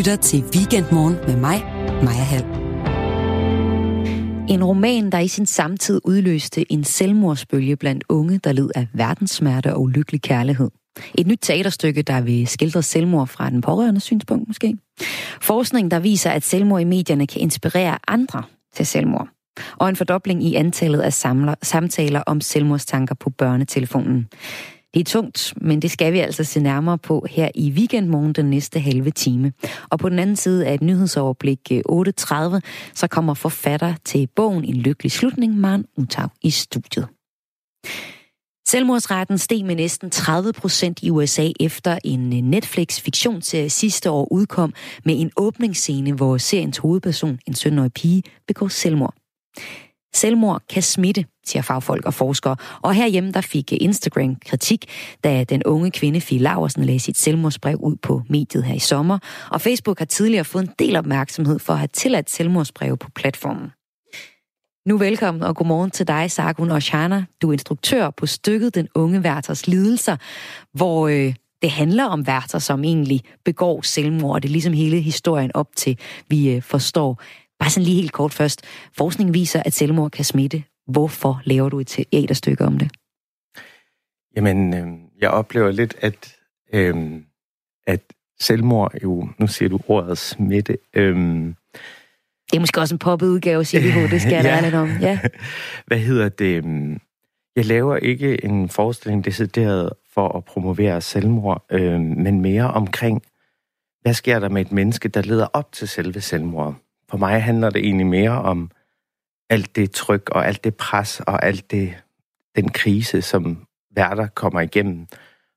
lytter til Weekendmorgen med mig, Maja Hall. En roman, der i sin samtid udløste en selvmordsbølge blandt unge, der led af verdenssmerte og ulykkelig kærlighed. Et nyt teaterstykke, der vil skildre selvmord fra den pårørende synspunkt måske. Forskning, der viser, at selvmord i medierne kan inspirere andre til selvmord. Og en fordobling i antallet af samler, samtaler om selvmordstanker på børnetelefonen. Det er tungt, men det skal vi altså se nærmere på her i weekendmorgen den næste halve time. Og på den anden side af et nyhedsoverblik øh, 8.30, så kommer forfatter til bogen En lykkelig slutning, Maren Utau, i studiet. Selvmordsretten steg med næsten 30 procent i USA efter en øh, Netflix-fiktionsserie sidste år udkom med en åbningsscene, hvor seriens hovedperson, en 17-årig pige, begår selvmord. Selvmord kan smitte, siger fagfolk og forskere. Og herhjemme der fik Instagram kritik, da den unge kvinde Fie Laversen lagde sit selvmordsbrev ud på mediet her i sommer. Og Facebook har tidligere fået en del opmærksomhed for at have tilladt selvmordsbreve på platformen. Nu velkommen og godmorgen til dig, Sargun Oshana. Du er instruktør på stykket Den unge værters lidelser, hvor øh, det handler om værter, som egentlig begår selvmord. Det er ligesom hele historien op til, vi øh, forstår. Bare sådan lige helt kort først. Forskning viser, at selvmord kan smitte. Hvorfor laver du et teaterstykke om det? Jamen, øh, jeg oplever lidt, at, øh, at selvmord jo, nu siger du ordet smitte, øh, det er måske også en poppet udgave, siger vi det skal ja. der lidt om. Ja. Hvad hedder det? Jeg laver ikke en forestilling decideret for at promovere selvmord, øh, men mere omkring, hvad sker der med et menneske, der leder op til selve selvmord? For mig handler det egentlig mere om alt det tryk og alt det pres og alt det, den krise, som værter kommer igennem.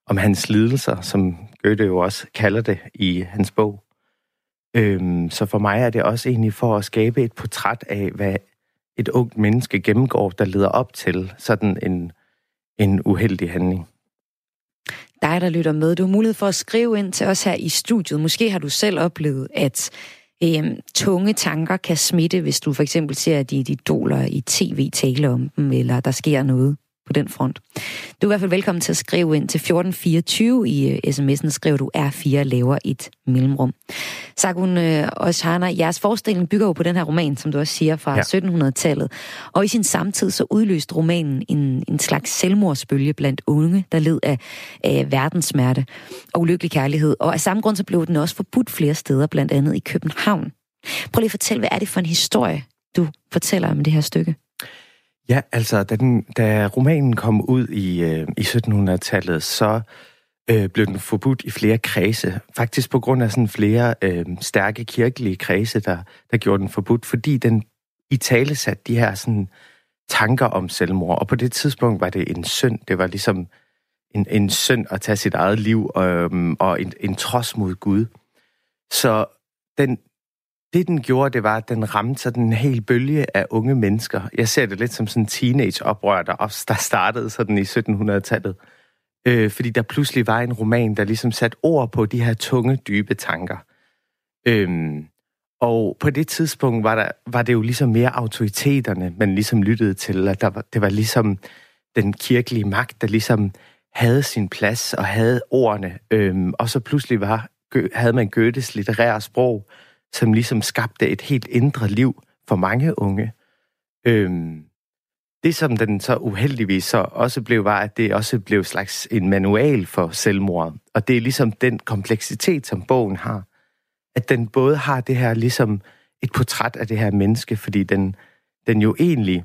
Om hans lidelser, som Goethe jo også kalder det i hans bog. Øhm, så for mig er det også egentlig for at skabe et portræt af, hvad et ungt menneske gennemgår, der leder op til sådan en, en uheldig handling. Dig, der lytter med, du har mulighed for at skrive ind til os her i studiet. Måske har du selv oplevet, at øhm, tunge tanker kan smitte, hvis du for eksempel ser, at dit idoler i tv tale om dem, eller der sker noget på den front. Du er i hvert fald velkommen til at skrive ind til 1424 i uh, sms'en, skriver du R4 laver et mellemrum. Sagun uh, Oshana, jeres forestilling bygger jo på den her roman, som du også siger, fra ja. 1700-tallet. Og i sin samtid så udløste romanen en, en slags selvmordsbølge blandt unge, der led af, af verdenssmerte og ulykkelig kærlighed. Og af samme grund så blev den også forbudt flere steder, blandt andet i København. Prøv lige at fortælle, hvad er det for en historie, du fortæller om det her stykke? Ja, altså, da, den, da romanen kom ud i, øh, i 1700-tallet, så øh, blev den forbudt i flere kredse. Faktisk på grund af sådan flere øh, stærke kirkelige kredse, der, der gjorde den forbudt, fordi den i tale satte de her sådan, tanker om selvmord. Og på det tidspunkt var det en synd. Det var ligesom en, en synd at tage sit eget liv øh, og en, en trods mod Gud. Så den, det, den gjorde, det var, at den ramte sådan en hel bølge af unge mennesker. Jeg ser det lidt som sådan en teenage-oprør, der, også, der startede sådan i 1700-tallet. Øh, fordi der pludselig var en roman, der ligesom satte ord på de her tunge, dybe tanker. Øhm, og på det tidspunkt var, der, var det jo ligesom mere autoriteterne, man ligesom lyttede til. At der var, det var ligesom den kirkelige magt, der ligesom havde sin plads og havde ordene. Øhm, og så pludselig var, havde man Goethes litterære sprog, som ligesom skabte et helt indre liv for mange unge. Øhm, det, som den så uheldigvis så også blev, var, at det også blev slags en manual for selvmord. Og det er ligesom den kompleksitet, som bogen har. At den både har det her ligesom et portræt af det her menneske, fordi den, den jo egentlig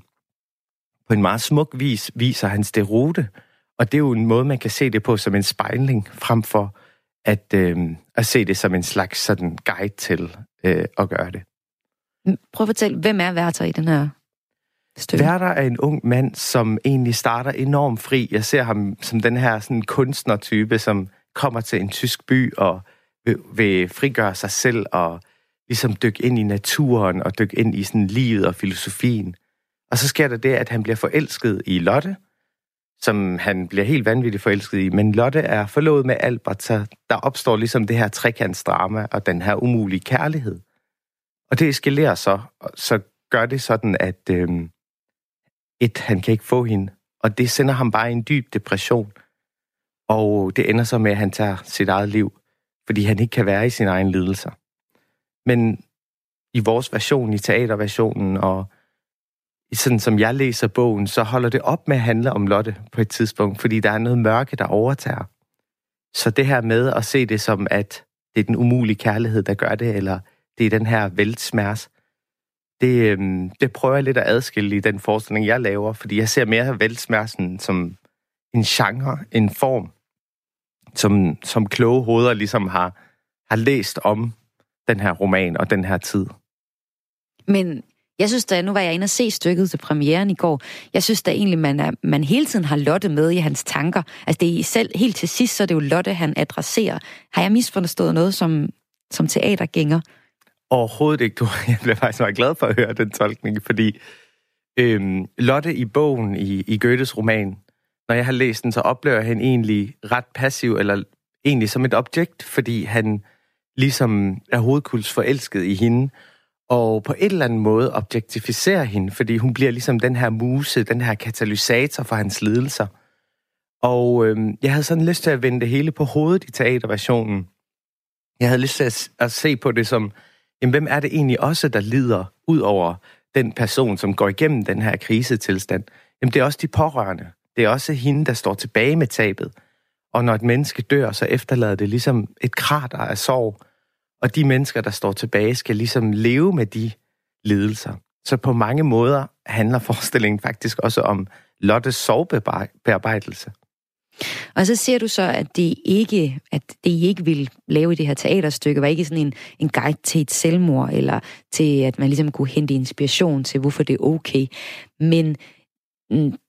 på en meget smuk vis viser hans derute. Og det er jo en måde, man kan se det på som en spejling, frem for at, øh, at se det som en slags sådan guide til øh, at gøre det. Prøv at fortælle, hvem er Werther i den her stykke? Werther er en ung mand, som egentlig starter enormt fri. Jeg ser ham som den her sådan kunstnertype, som kommer til en tysk by og vil, vil frigøre sig selv og ligesom dykke ind i naturen og dykke ind i sådan livet og filosofien. Og så sker der det, at han bliver forelsket i Lotte, som han bliver helt vanvittigt forelsket i. Men Lotte er forlovet med Albert, så der opstår ligesom det her trekantsdrama og den her umulige kærlighed. Og det eskalerer så, så gør det sådan, at øh, et, han kan ikke få hende, og det sender ham bare i en dyb depression. Og det ender så med, at han tager sit eget liv, fordi han ikke kan være i sin egen lidelser. Men i vores version, i teaterversionen, og sådan som jeg læser bogen, så holder det op med at handle om Lotte på et tidspunkt, fordi der er noget mørke, der overtager. Så det her med at se det som, at det er den umulige kærlighed, der gør det, eller det er den her væltsmærs, det, øhm, det prøver jeg lidt at adskille i den forestilling, jeg laver, fordi jeg ser mere væltsmærsen som en genre, en form, som, som kloge hoveder ligesom har, har læst om den her roman og den her tid. Men jeg synes da, nu var jeg inde og se stykket til premieren i går, jeg synes da egentlig, man, er, man hele tiden har Lotte med i hans tanker. Altså det er selv, helt til sidst, så er det jo Lotte, han adresserer. Har jeg misforstået noget som, som teatergænger? Overhovedet ikke. Du, jeg blev faktisk meget glad for at høre den tolkning, fordi øhm, Lotte i bogen, i, i Goethes roman, når jeg har læst den, så oplever jeg hende egentlig ret passiv, eller egentlig som et objekt, fordi han ligesom er hovedkuls forelsket i hende, og på et eller andet måde objektificerer hende, fordi hun bliver ligesom den her muse, den her katalysator for hans lidelser. Og øhm, jeg havde sådan lyst til at vende det hele på hovedet i teaterversionen. Jeg havde lyst til at, at se på det som, jamen, hvem er det egentlig også, der lider ud over den person, som går igennem den her krisetilstand? Jamen, det er også de pårørende. Det er også hende, der står tilbage med tabet. Og når et menneske dør, så efterlader det ligesom et krater af sorg. Og de mennesker, der står tilbage, skal ligesom leve med de lidelser. Så på mange måder handler forestillingen faktisk også om Lottes sorgbearbejdelse. Og så siger du så, at det ikke, at det I ikke vil lave i det her teaterstykke, var ikke sådan en, en guide til et selvmord, eller til at man ligesom kunne hente inspiration til, hvorfor det er okay. Men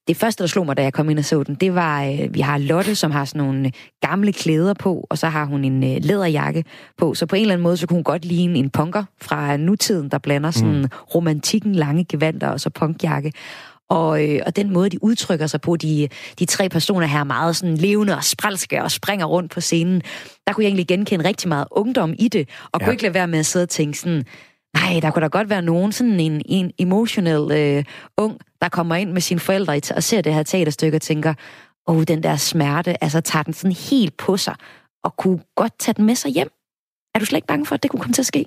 det første, der slog mig, da jeg kom ind og så den, det var, øh, vi har Lotte, som har sådan nogle gamle klæder på, og så har hun en øh, læderjakke på. Så på en eller anden måde, så kunne hun godt ligne en punker fra nutiden, der blander sådan mm. romantikken, lange gevanter og så punkjakke. Og, øh, og den måde, de udtrykker sig på, de, de tre personer her, meget sådan levende og spralske og springer rundt på scenen, der kunne jeg egentlig genkende rigtig meget ungdom i det, og ja. kunne ikke lade være med at sidde og tænke sådan, nej, der kunne da godt være nogen, sådan en, en emotional øh, ung, der kommer ind med sine forældre og ser det her teaterstykke og tænker, åh, oh, den der smerte, altså tager den sådan helt på sig, og kunne godt tage den med sig hjem. Er du slet ikke bange for, at det kunne komme til at ske?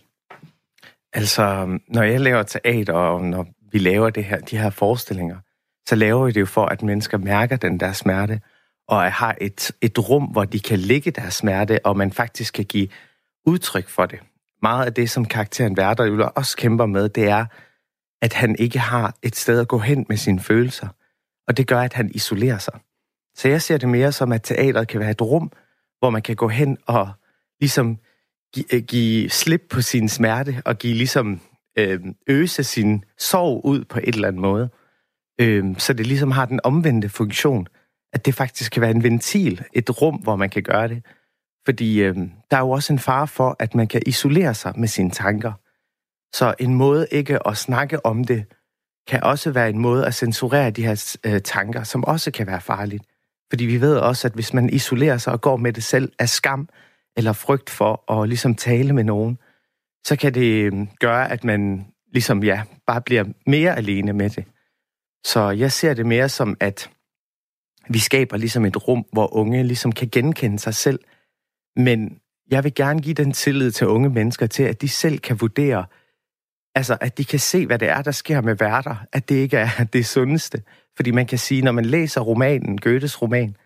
Altså, når jeg laver teater, og når vi laver det her, de her forestillinger, så laver vi det jo for, at mennesker mærker den der smerte, og har et, et rum, hvor de kan ligge deres smerte, og man faktisk kan give udtryk for det. Meget af det, som karakteren Werder også kæmper med, det er, at han ikke har et sted at gå hen med sine følelser. Og det gør, at han isolerer sig. Så jeg ser det mere som, at teateret kan være et rum, hvor man kan gå hen og ligesom give, øh, give slip på sin smerte, og give ligesom øh, øse sin sorg ud på et eller andet måde. Øh, så det ligesom har den omvendte funktion, at det faktisk kan være en ventil, et rum, hvor man kan gøre det. Fordi øh, der er jo også en fare for, at man kan isolere sig med sine tanker. Så en måde ikke at snakke om det, kan også være en måde at censurere de her øh, tanker, som også kan være farligt. Fordi vi ved også, at hvis man isolerer sig og går med det selv af skam eller frygt for at ligesom tale med nogen, så kan det øh, gøre, at man ligesom, ja, bare bliver mere alene med det. Så jeg ser det mere som, at vi skaber ligesom et rum, hvor unge ligesom kan genkende sig selv. Men jeg vil gerne give den tillid til unge mennesker til, at de selv kan vurdere, altså at de kan se, hvad det er, der sker med værter, at det ikke er det sundeste. Fordi man kan sige, når man læser romanen, Goethes roman,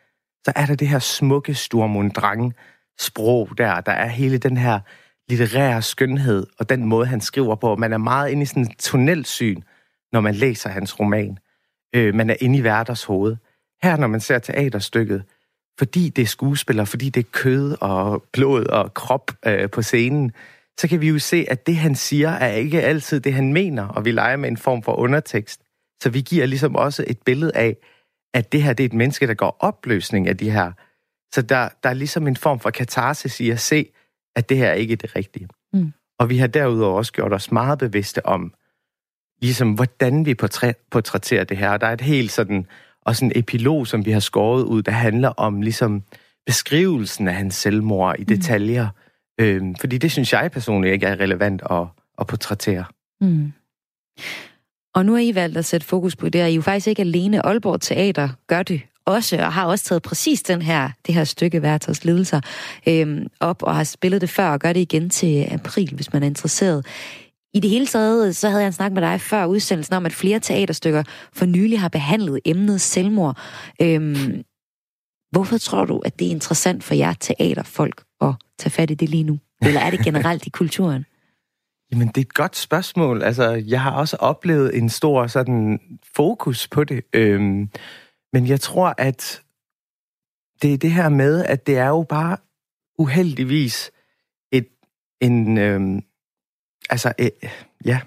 så er der det her smukke Sturmundrang sprog der, der er hele den her litterære skønhed og den måde, han skriver på. Man er meget inde i sådan en tunnelsyn, når man læser hans roman. Øh, man er inde i værters hoved. Her, når man ser teaterstykket, fordi det er skuespiller, fordi det er kød og blod og krop øh, på scenen, så kan vi jo se, at det, han siger, er ikke altid det, han mener, og vi leger med en form for undertekst. Så vi giver ligesom også et billede af, at det her det er et menneske, der går opløsning af de her. Så der, der er ligesom en form for katarsis i at se, at det her ikke er det rigtige. Mm. Og vi har derudover også gjort os meget bevidste om, ligesom, hvordan vi portrætterer det her. Der er et helt sådan, og sådan en epilog, som vi har skåret ud, der handler om ligesom beskrivelsen af hans selvmord i mm. detaljer. Øhm, fordi det synes jeg personligt ikke er relevant at, at portrættere. Mm. Og nu har I valgt at sætte fokus på det, og I er jo faktisk ikke alene. Aalborg Teater gør det også, og har også taget præcis den her, det her stykke Værters Ledelser øhm, op, og har spillet det før, og gør det igen til april, hvis man er interesseret. I det hele taget, så havde jeg en snak med dig før udsendelsen om, at flere teaterstykker for nylig har behandlet emnet selvmord. Øhm, hvorfor tror du, at det er interessant for jer teaterfolk at tage fat i det lige nu? Eller er det generelt i kulturen? Jamen, det er et godt spørgsmål. Altså, jeg har også oplevet en stor sådan fokus på det. Øhm, men jeg tror, at det er det her med, at det er jo bare uheldigvis et, en, øhm, altså, øh, ja,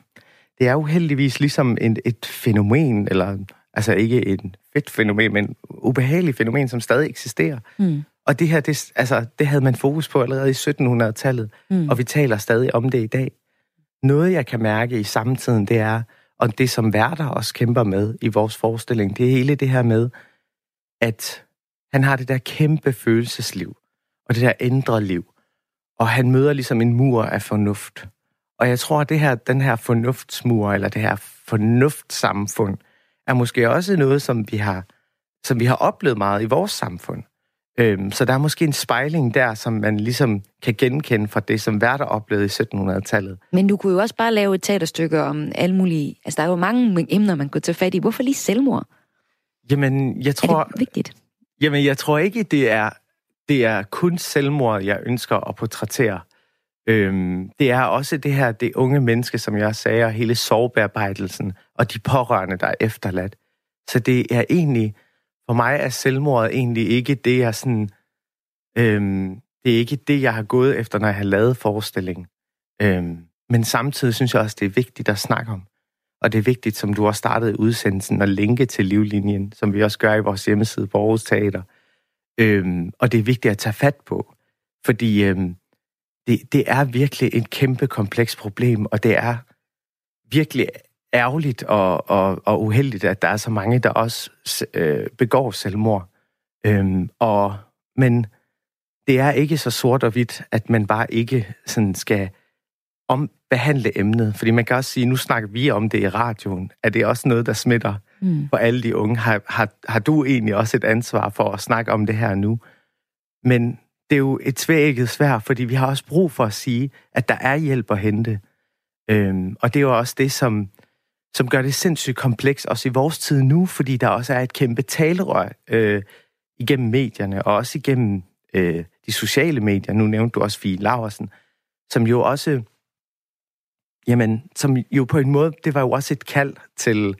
det er uheldigvis ligesom et, et fænomen, eller altså ikke et fedt fænomen, men ubehageligt fænomen, som stadig eksisterer. Mm. Og det her, det, altså, det havde man fokus på allerede i 1700-tallet, mm. og vi taler stadig om det i dag. Noget, jeg kan mærke i samtiden, det er, og det som Værter også kæmper med i vores forestilling, det er hele det her med, at han har det der kæmpe følelsesliv, og det der ændret liv, og han møder ligesom en mur af fornuft. Og jeg tror, at det her, den her fornuftsmur, eller det her fornuftsamfund, er måske også noget, som vi har, som vi har oplevet meget i vores samfund. Øhm, så der er måske en spejling der, som man ligesom kan genkende fra det, som Werther oplevede i 1700-tallet. Men du kunne jo også bare lave et teaterstykke om alle mulige... Altså, der er jo mange emner, man kunne tage fat i. Hvorfor lige selvmord? Jamen, jeg tror... Er det vigtigt? Jamen, jeg tror ikke, det er, det er kun selvmord, jeg ønsker at portrættere. Øhm, det er også det her, det unge menneske, som jeg sagde, og hele sorgbearbejdelsen, og de pårørende, der er efterladt. Så det er egentlig for mig er selvmordet egentlig ikke det, jeg sådan... Øhm, det er ikke det, jeg har gået efter, når jeg har lavet forestillingen. Øhm, men samtidig synes jeg også, det er vigtigt at snakke om. Og det er vigtigt, som du også startede udsendelsen, at linke til livlinjen, som vi også gør i vores hjemmeside på Aarhus Teater. Øhm, og det er vigtigt at tage fat på, fordi øhm, det, det er virkelig et kæmpe kompleks problem, og det er virkelig ærgerligt og, og, og uheldigt, at der er så mange, der også øh, begår selvmord. Øhm, og, men det er ikke så sort og hvidt, at man bare ikke sådan skal om behandle emnet. Fordi man kan også sige, nu snakker vi om det i radioen. Er det også noget, der smitter mm. for alle de unge? Har, har, har du egentlig også et ansvar for at snakke om det her nu? Men det er jo et tvækket svær, fordi vi har også brug for at sige, at der er hjælp at hente. Øhm, og det er jo også det, som som gør det sindssygt kompleks, også i vores tid nu, fordi der også er et kæmpe talerør øh, igennem medierne, og også igennem øh, de sociale medier. Nu nævnte du også Fie Laversen, som jo også, jamen, som jo på en måde, det var jo også et kald til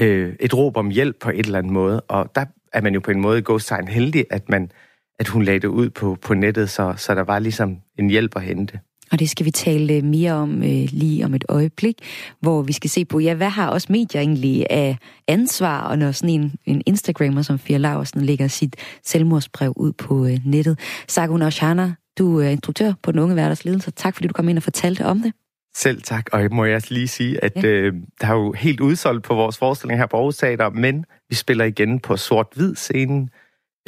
øh, et råb om hjælp på et eller andet måde, og der er man jo på en måde gået sig heldig, at man at hun lagde det ud på, på nettet, så, så der var ligesom en hjælp at hente. Og det skal vi tale øh, mere om øh, lige om et øjeblik, hvor vi skal se på, ja, hvad har også medier egentlig af ansvar, og når sådan en, en Instagrammer som Fia Laversen lægger sit selvmordsbrev ud på øh, nettet. Sagun Oshana, du er instruktør på Den Unge Hverdagsledelse. Tak fordi du kom ind og fortalte om det. Selv tak, og må jeg lige sige, at ja. øh, der er jo helt udsolgt på vores forestilling her på Aarhus Teater, men vi spiller igen på sort-hvid scenen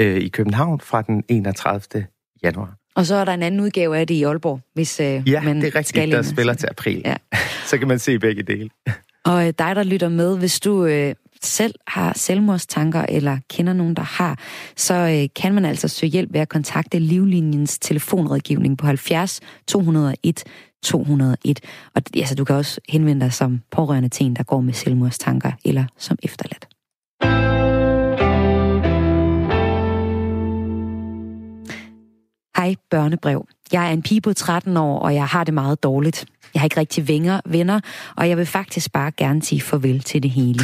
øh, i København fra den 31. januar. Og så er der en anden udgave af det i Aalborg, hvis øh, ja, man det er rigtigt, skal der spiller til april. Ja. så kan man se begge dele. Og øh, dig, der lytter med, hvis du øh, selv har selvmordstanker, eller kender nogen, der har, så øh, kan man altså søge hjælp ved at kontakte Livlinjens telefonrådgivning på 70 201 201. Og altså, du kan også henvende dig som pårørende til en, der går med selvmordstanker, eller som efterladt. Hej børnebrev. Jeg er en pige på 13 år, og jeg har det meget dårligt. Jeg har ikke rigtig venner, venner, og jeg vil faktisk bare gerne sige farvel til det hele.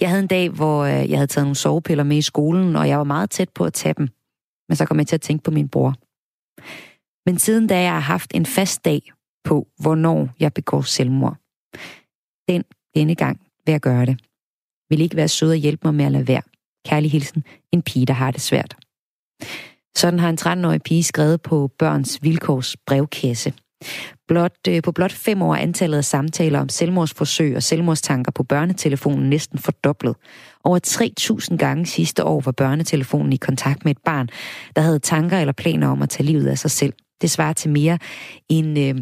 Jeg havde en dag, hvor øh, jeg havde taget nogle sovepiller med i skolen, og jeg var meget tæt på at tage dem. Men så kom jeg til at tænke på min bror. Men siden da jeg har haft en fast dag på, hvornår jeg begår selvmord. Den, denne gang vil jeg gøre det. Vil ikke være sød og hjælpe mig med at lade være. Kærlig hilsen, en pige, der har det svært. Sådan har en 13-årig pige skrevet på Børns Vilkårs brevkasse. Blot, øh, på blot fem år er antallet af samtaler om selvmordsforsøg og selvmordstanker på børnetelefonen næsten fordoblet. Over 3.000 gange sidste år var børnetelefonen i kontakt med et barn, der havde tanker eller planer om at tage livet af sig selv. Det svarer til mere end øh,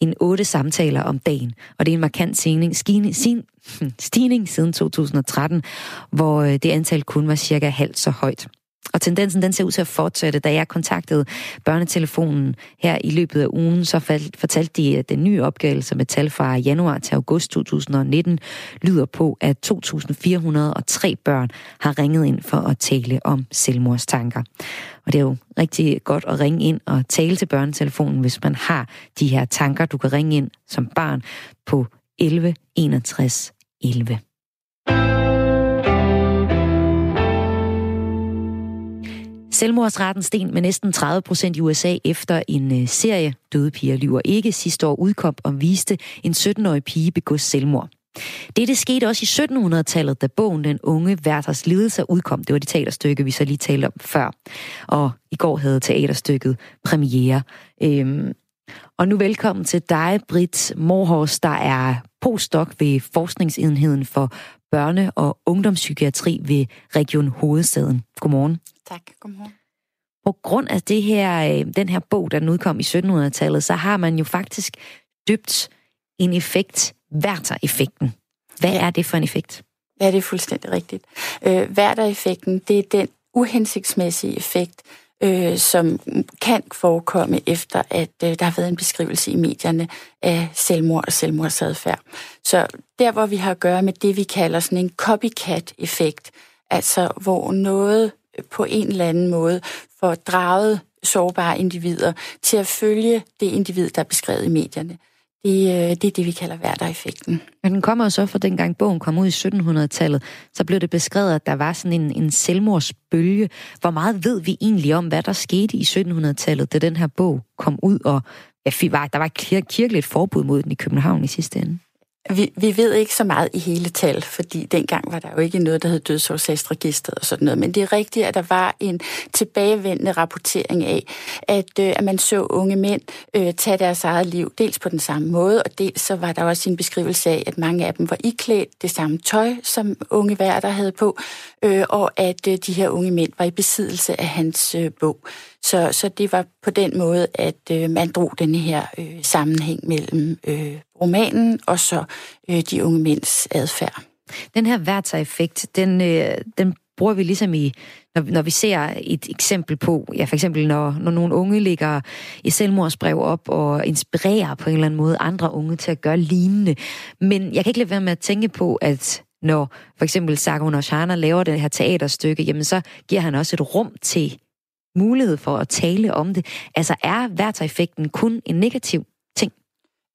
end 8 samtaler om dagen, og det er en markant stigning, stigning, stigning siden 2013, hvor øh, det antal kun var cirka halvt så højt. Og tendensen den ser ud til at fortsætte. Da jeg kontaktede børnetelefonen her i løbet af ugen, så fortalte de, at den nye opgørelse med tal fra januar til august 2019 lyder på, at 2.403 børn har ringet ind for at tale om selvmordstanker. Og det er jo rigtig godt at ringe ind og tale til børnetelefonen, hvis man har de her tanker. Du kan ringe ind som barn på 11 61 11. Selvmordsraten sten med næsten 30 procent i USA efter en øh, serie Døde piger lyver ikke sidste år udkom og viste en 17-årig pige begå selvmord. Dette skete også i 1700-tallet, da bogen Den unge Werthers lidelser udkom. Det var det teaterstykke, vi så lige talte om før. Og i går havde teaterstykket premiere. Øhm, og nu velkommen til dig, Britt Morhors, der er postdoc ved Forskningsenheden for børne- og ungdomspsykiatri ved Region Hovedstaden. Godmorgen. Tak, godmorgen. På grund af det her, øh, den her bog, der udkom i 1700-tallet, så har man jo faktisk døbt en effekt, Werther-effekten. Hvad ja. er det for en effekt? Ja, det er fuldstændig rigtigt. Øh, Werther-effekten, det er den uhensigtsmæssige effekt, øh, som kan forekomme efter, at øh, der har været en beskrivelse i medierne af selvmord og selvmordsadfærd. Så der, hvor vi har at gøre med det, vi kalder sådan en copycat-effekt, altså hvor noget på en eller anden måde får draget sårbare individer til at følge det individ, der er beskrevet i medierne. Det, øh, det er det, vi kalder værtereffekten. Men den kommer så fra dengang bogen kom ud i 1700-tallet, så blev det beskrevet, at der var sådan en, en selvmordsbølge. Hvor meget ved vi egentlig om, hvad der skete i 1700-tallet, da den her bog kom ud, og ja, der var et kirkeligt forbud mod den i København i sidste ende? Vi, vi ved ikke så meget i hele tal, fordi dengang var der jo ikke noget, der hed dødsårsagsregisteret og sådan noget. Men det er rigtigt, at der var en tilbagevendende rapportering af, at, øh, at man så unge mænd øh, tage deres eget liv, dels på den samme måde, og dels så var der også en beskrivelse af, at mange af dem var iklædt det samme tøj, som unge værter havde på, øh, og at øh, de her unge mænd var i besiddelse af hans øh, bog. Så, så det var på den måde, at øh, man drog den her øh, sammenhæng mellem øh, romanen og så øh, de unge mænds adfærd. Den her værtseffekt, den, øh, den bruger vi ligesom i, når, når vi ser et eksempel på, ja for eksempel når, når nogle unge ligger i selvmordsbrev op og inspirerer på en eller anden måde andre unge til at gøre lignende. Men jeg kan ikke lade være med at tænke på, at når for eksempel Sargon Oshana laver det her teaterstykke, jamen så giver han også et rum til mulighed for at tale om det. Altså er værtseffekten kun en negativ ting?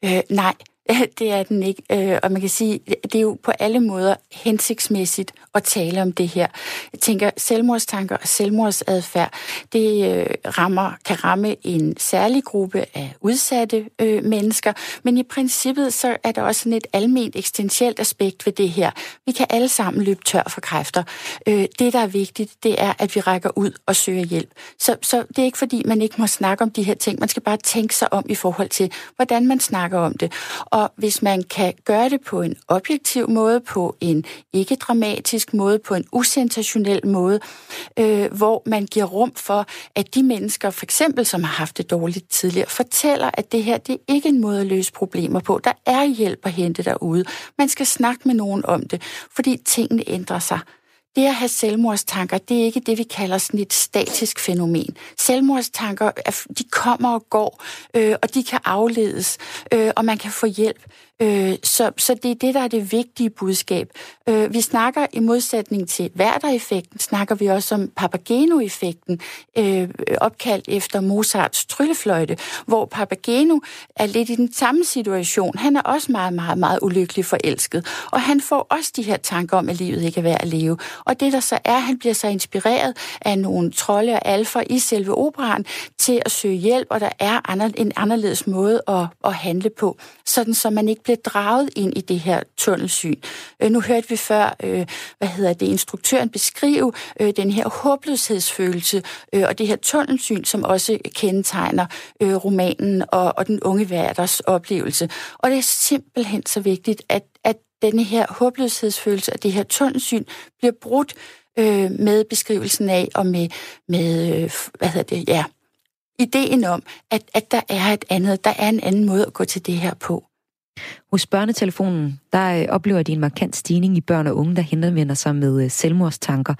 Øh, nej, det er den ikke. Øh, og man kan sige, det er jo på alle måder hensigtsmæssigt at tale om det her. Jeg tænker, selvmordstanker og selvmordsadfærd, det øh, rammer, kan ramme en særlig gruppe af udsatte øh, mennesker, men i princippet så er der også sådan et alment eksistentielt aspekt ved det her. Vi kan alle sammen løbe tør for kræfter. Øh, det, der er vigtigt, det er, at vi rækker ud og søger hjælp. Så, så det er ikke fordi, man ikke må snakke om de her ting. Man skal bare tænke sig om i forhold til, hvordan man snakker om det. Og hvis man kan gøre det på en objektiv måde, på en ikke dramatisk empatisk måde, på en usensationel måde, øh, hvor man giver rum for, at de mennesker, for eksempel som har haft det dårligt tidligere, fortæller, at det her det er ikke en måde at løse problemer på. Der er hjælp at hente derude. Man skal snakke med nogen om det, fordi tingene ændrer sig. Det at have selvmordstanker, det er ikke det, vi kalder sådan et statisk fænomen. Selvmordstanker, de kommer og går, øh, og de kan afledes, øh, og man kan få hjælp. Øh, så, så det er det, der er det vigtige budskab. Øh, vi snakker i modsætning til værtereffekten, snakker vi også om Papageno-effekten, øh, opkaldt efter Mozarts tryllefløjte, hvor Papageno er lidt i den samme situation. Han er også meget, meget, meget ulykkelig forelsket, og han får også de her tanker om, at livet ikke er værd at leve. Og det der så er, han bliver så inspireret af nogle trolde og alfer i selve operan til at søge hjælp, og der er en anderledes måde at, at handle på, sådan så man ikke bliver draget ind i det her tunnelsyn. Øh, nu hørte vi før, øh, hvad hedder det, instruktøren beskrive øh, den her håbløshedsfølelse øh, og det her tunnelsyn, som også kendetegner øh, romanen og, og den unge værters oplevelse. Og det er simpelthen så vigtigt, at, at denne her håbløshedsfølelse og det her tunnelsyn bliver brudt øh, med beskrivelsen af og med, med øh, hvad hedder det, ja, ideen om, at, at der er et andet, der er en anden måde at gå til det her på. Hos børnetelefonen, der øh, oplever de en markant stigning i børn og unge, der henvender sig med øh, selvmordstanker.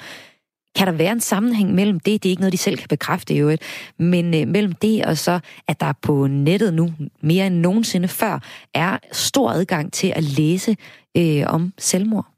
Kan der være en sammenhæng mellem det, det er ikke noget, de selv kan bekræfte i øvrigt, men øh, mellem det og så, at der på nettet nu mere end nogensinde før er stor adgang til at læse øh, om selvmord?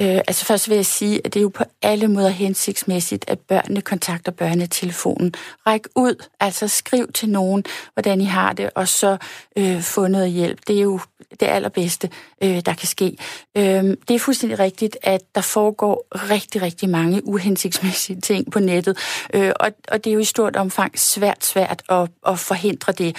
Øh, altså først vil jeg sige, at det er jo på alle måder hensigtsmæssigt, at børnene kontakter børnetelefonen. Ræk ud, altså skriv til nogen, hvordan I har det, og så øh, få noget hjælp. Det er jo det allerbedste, øh, der kan ske. Øh, det er fuldstændig rigtigt, at der foregår rigtig, rigtig mange uhensigtsmæssige ting på nettet, øh, og, og det er jo i stort omfang svært, svært at, at forhindre det.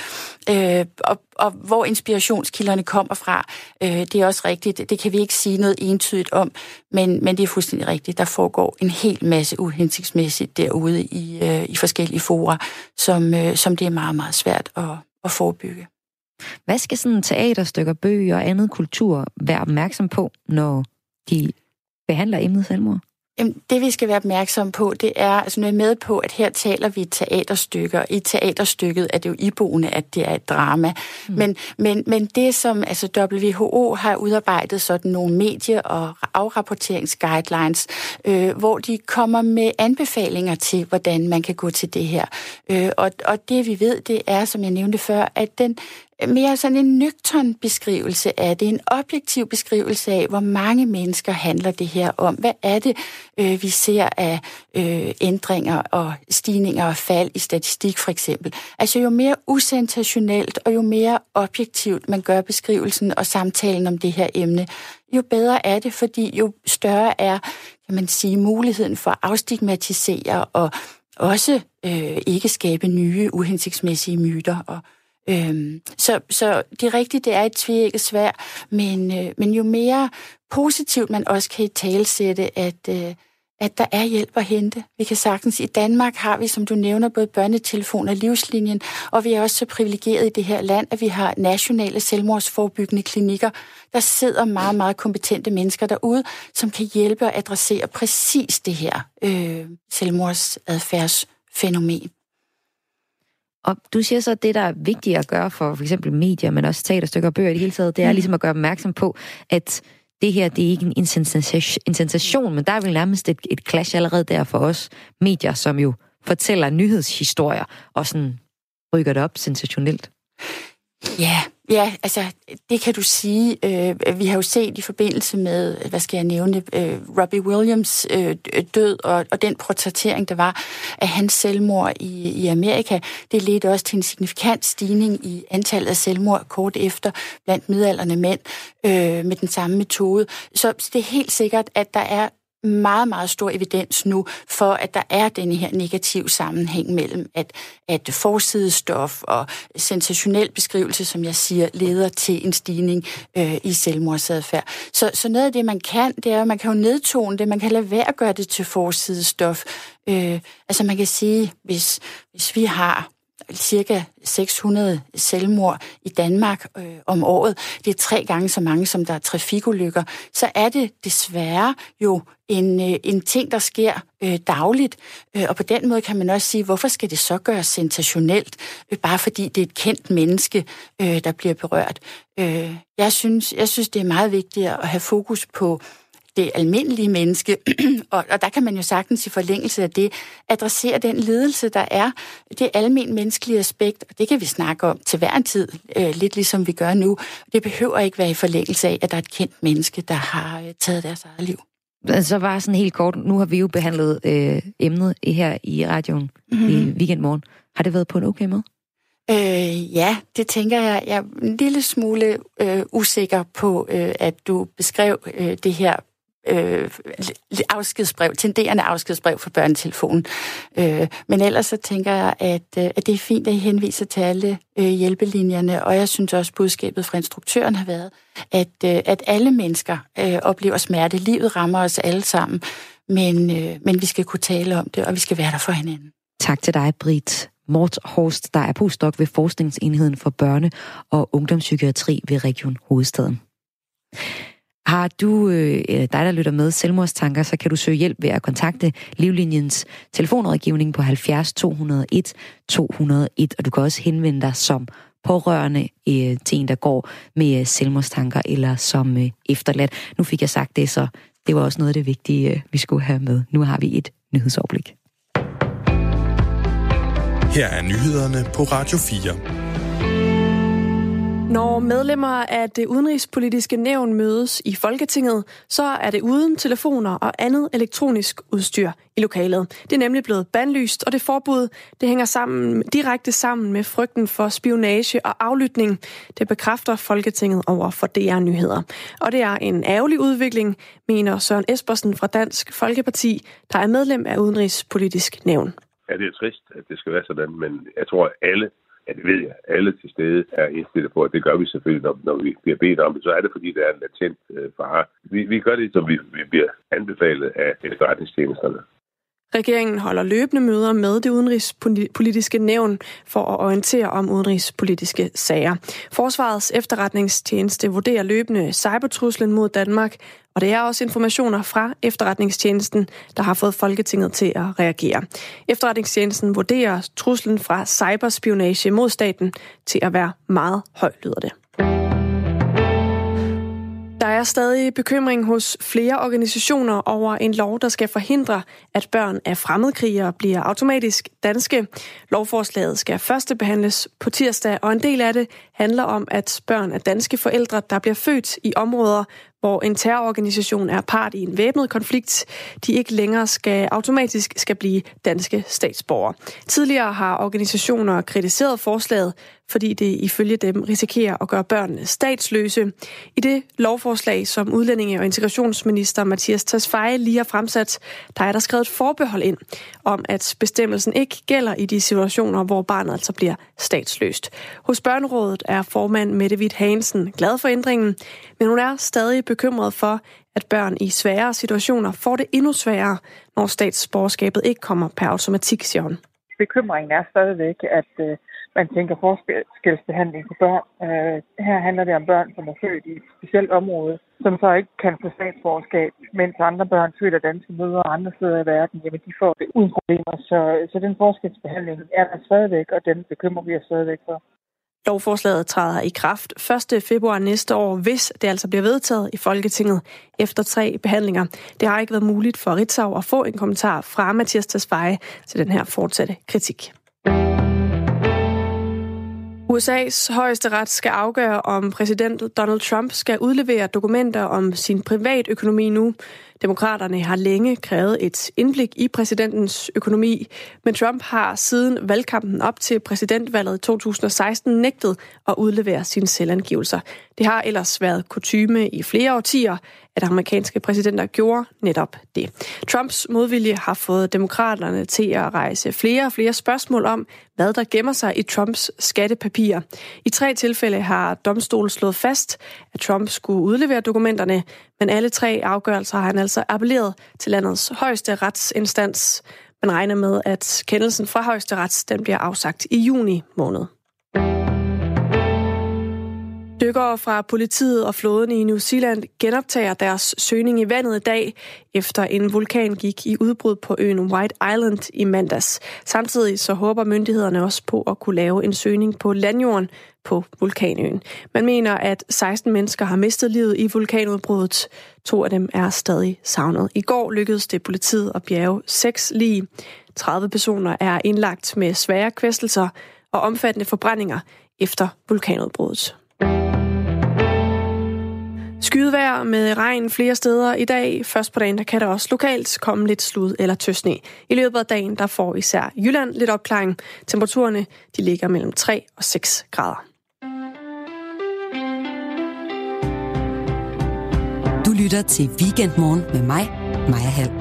Øh, og, og hvor inspirationskilderne kommer fra, øh, det er også rigtigt. Det kan vi ikke sige noget entydigt om, men, men det er fuldstændig rigtigt. Der foregår en hel masse uhensigtsmæssigt derude i, øh, i forskellige fora, som, øh, som det er meget, meget svært at, at forebygge. Hvad skal sådan teaterstykker, bøger og andet kultur være opmærksom på, når de behandler emnet selvmord? Jamen, det vi skal være opmærksom på, det er, altså nu er med på, at her taler vi teaterstykker. I teaterstykket er det jo iboende, at det er et drama. Mm. Men, men, men det, som altså WHO har udarbejdet sådan nogle medie- og afrapporteringsguidelines, øh, hvor de kommer med anbefalinger til, hvordan man kan gå til det her. Øh, og, og det vi ved, det er, som jeg nævnte før, at den mere sådan en nøgtern beskrivelse af det, en objektiv beskrivelse af, hvor mange mennesker handler det her om. Hvad er det, øh, vi ser af øh, ændringer og stigninger og fald i statistik for eksempel. Altså jo mere usensationelt og jo mere objektivt man gør beskrivelsen og samtalen om det her emne, jo bedre er det, fordi jo større er, kan man sige, muligheden for at afstigmatisere og også øh, ikke skabe nye uhensigtsmæssige myter og Øhm, så, så det er rigtigt, det er et tvækket svær, men, øh, men jo mere positivt man også kan i talsætte, at, øh, at der er hjælp at hente. Vi kan sagtens, i Danmark har vi, som du nævner, både børnetelefon og livslinjen, og vi er også så privilegeret i det her land, at vi har nationale selvmordsforbyggende klinikker. Der sidder meget, meget kompetente mennesker derude, som kan hjælpe og adressere præcis det her øh, selvmordsadfærdsfænomen. Og du siger så, at det, der er vigtigt at gøre for for eksempel medier, men også teaterstykker og bøger i det hele taget, det er mm. ligesom at gøre opmærksom på, at det her, det er ikke en sensation, men der er vel nærmest et, et clash allerede der for os medier, som jo fortæller nyhedshistorier og sådan rykker det op sensationelt. Ja, ja, altså det kan du sige. Øh, vi har jo set i forbindelse med, hvad skal jeg nævne, øh, Robbie Williams øh, død og, og den portrættering, der var af hans selvmord i, i Amerika, det ledte også til en signifikant stigning i antallet af selvmord kort efter blandt midalderne mænd øh, med den samme metode. Så det er helt sikkert, at der er meget, meget stor evidens nu for, at der er denne her negativ sammenhæng mellem, at, at forsidestof og sensationel beskrivelse, som jeg siger, leder til en stigning øh, i selvmordsadfærd. Så, så noget af det, man kan, det er, at man kan jo nedtone det, man kan lade være at gøre det til forsidestof. Øh, altså man kan sige, hvis, hvis vi har cirka 600 selvmord i Danmark øh, om året. Det er tre gange så mange, som der er trafikulykker. Så er det desværre jo en, øh, en ting, der sker øh, dagligt. Øh, og på den måde kan man også sige, hvorfor skal det så gøres sensationelt, øh, bare fordi det er et kendt menneske, øh, der bliver berørt. Øh, jeg, synes, jeg synes, det er meget vigtigt at have fokus på det almindelige menneske, og, og der kan man jo sagtens i forlængelse af det adressere den ledelse, der er, det almen menneskelige aspekt, og det kan vi snakke om til hver en tid, øh, lidt ligesom vi gør nu. Det behøver ikke være i forlængelse af, at der er et kendt menneske, der har øh, taget deres eget liv. Så var sådan helt kort, nu har vi jo behandlet øh, emnet her i radioen mm-hmm. i weekendmorgen. Har det været på en okay måde? Øh, ja, det tænker jeg. Jeg er en lille smule øh, usikker på, øh, at du beskrev øh, det her øh, afskedsbrev, tenderende afskedsbrev for børnetelefonen. Øh, men ellers så tænker jeg, at, øh, at det er fint, at I henviser til alle øh, hjælpelinjerne, og jeg synes også, at budskabet fra instruktøren har været, at, øh, at alle mennesker øh, oplever smerte. Livet rammer os alle sammen, men, øh, men vi skal kunne tale om det, og vi skal være der for hinanden. Tak til dig, Britt. Mort Horst, der er postdoc ved Forskningsenheden for Børne- og Ungdomspsykiatri ved Region Hovedstaden. Har du, øh, dig der lytter med, selvmordstanker, så kan du søge hjælp ved at kontakte Livlinjens telefonrådgivning på 70 201 201, og du kan også henvende dig som pårørende øh, til en, der går med øh, selvmordstanker eller som øh, efterladt. Nu fik jeg sagt det, så det var også noget af det vigtige, øh, vi skulle have med. Nu har vi et nyhedsoverblik. Her er nyhederne på Radio 4. Når medlemmer af det udenrigspolitiske nævn mødes i Folketinget, så er det uden telefoner og andet elektronisk udstyr i lokalet. Det er nemlig blevet bandlyst, og det forbud det hænger sammen, direkte sammen med frygten for spionage og aflytning. Det bekræfter Folketinget over for DR Nyheder. Og det er en ærgerlig udvikling, mener Søren Espersen fra Dansk Folkeparti, der er medlem af udenrigspolitisk nævn. Ja, det er trist, at det skal være sådan, men jeg tror, at alle Ja, det ved jeg. Alle til stede er indstillet på, at det gør vi selvfølgelig, når, når vi bliver bedt om det. Så er det, fordi der er en latent øh, fare. Vi, vi gør det, som vi, vi bliver anbefalet af efterretningstjenesterne. Regeringen holder løbende møder med det udenrigspolitiske nævn for at orientere om udenrigspolitiske sager. Forsvarets efterretningstjeneste vurderer løbende cybertruslen mod Danmark, og det er også informationer fra efterretningstjenesten, der har fået Folketinget til at reagere. Efterretningstjenesten vurderer truslen fra cyberspionage mod staten til at være meget høj, lyder det. Er stadig bekymring hos flere organisationer over en lov, der skal forhindre, at børn af fremmedkrigere bliver automatisk danske. Lovforslaget skal første behandles på tirsdag, og en del af det handler om, at børn af danske forældre, der bliver født i områder, hvor en terrororganisation er part i en væbnet konflikt, de ikke længere skal automatisk skal blive danske statsborgere. Tidligere har organisationer kritiseret forslaget, fordi det ifølge dem risikerer at gøre børnene statsløse. I det lovforslag, som udlændinge- og integrationsminister Mathias Tasfaye lige har fremsat, der er der skrevet et forbehold ind om, at bestemmelsen ikke gælder i de situationer, hvor barnet altså bliver statsløst. Hos Børnerådet er formand Mette Witt Hansen glad for ændringen, men hun er stadig bekymret for, at børn i svære situationer får det endnu sværere, når statsborgerskabet ikke kommer per automatik, siger hun. Bekymringen er stadigvæk, at øh, man tænker forskelsbehandling på børn. Øh, her handler det om børn, som er født i et specielt område, som så ikke kan få statsborgerskab, mens andre børn født af danske mødre og andre steder i verden, jamen de får det uden problemer. Så, så den forskelsbehandling er der stadigvæk, og den bekymrer vi os stadigvæk for. Lovforslaget træder i kraft 1. februar næste år, hvis det altså bliver vedtaget i Folketinget efter tre behandlinger. Det har ikke været muligt for Ritzau at få en kommentar fra Mathias Tesfaye til den her fortsatte kritik. USA's højeste ret skal afgøre, om præsident Donald Trump skal udlevere dokumenter om sin privatøkonomi nu. Demokraterne har længe krævet et indblik i præsidentens økonomi, men Trump har siden valgkampen op til præsidentvalget i 2016 nægtet at udlevere sine selvangivelser. Det har ellers været kutyme i flere årtier, at amerikanske præsidenter gjorde netop det. Trumps modvilje har fået demokraterne til at rejse flere og flere spørgsmål om, hvad der gemmer sig i Trumps skattepapirer. I tre tilfælde har domstolen slået fast, at Trump skulle udlevere dokumenterne, men alle tre afgørelser har han altså appelleret til landets højeste retsinstans. Man regner med, at kendelsen fra højesteret den bliver afsagt i juni måned. Dykkere fra politiet og flåden i New Zealand genoptager deres søgning i vandet i dag, efter en vulkan gik i udbrud på øen White Island i mandags. Samtidig så håber myndighederne også på at kunne lave en søgning på landjorden på vulkanøen. Man mener, at 16 mennesker har mistet livet i vulkanudbruddet. To af dem er stadig savnet. I går lykkedes det politiet at bjerge seks lige. 30 personer er indlagt med svære kvæstelser og omfattende forbrændinger efter vulkanudbruddet. Skydevejr med regn flere steder i dag. Først på dagen der kan der også lokalt komme lidt slud eller tøsne. I løbet af dagen der får især Jylland lidt opklaring. Temperaturerne de ligger mellem 3 og 6 grader. Du lytter til Weekendmorgen med mig, Maja Hall.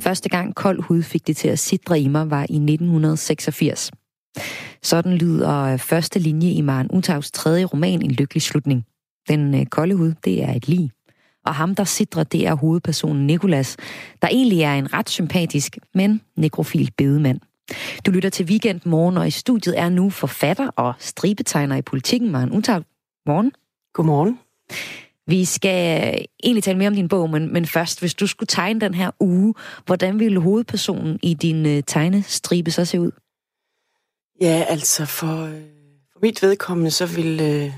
Første gang kold hud fik det til at sidre i mig var i 1986. Sådan lyder første linje i Maren Utavs tredje roman En lykkelig slutning. Den øh, kolde hud, det er et lig. Og ham, der sidder, det er hovedpersonen Nikolas, der egentlig er en ret sympatisk, men nekrofil bedemand. Du lytter til Weekend Morgen, og i studiet er nu forfatter og stribetegner i politikken, Maren Utav. Morgen. Godmorgen. Vi skal egentlig tale mere om din bog, men, men først, hvis du skulle tegne den her uge, hvordan ville hovedpersonen i din uh, tegnestribe så se ud? Ja, altså for, øh, for mit vedkommende, så vil, øh, jeg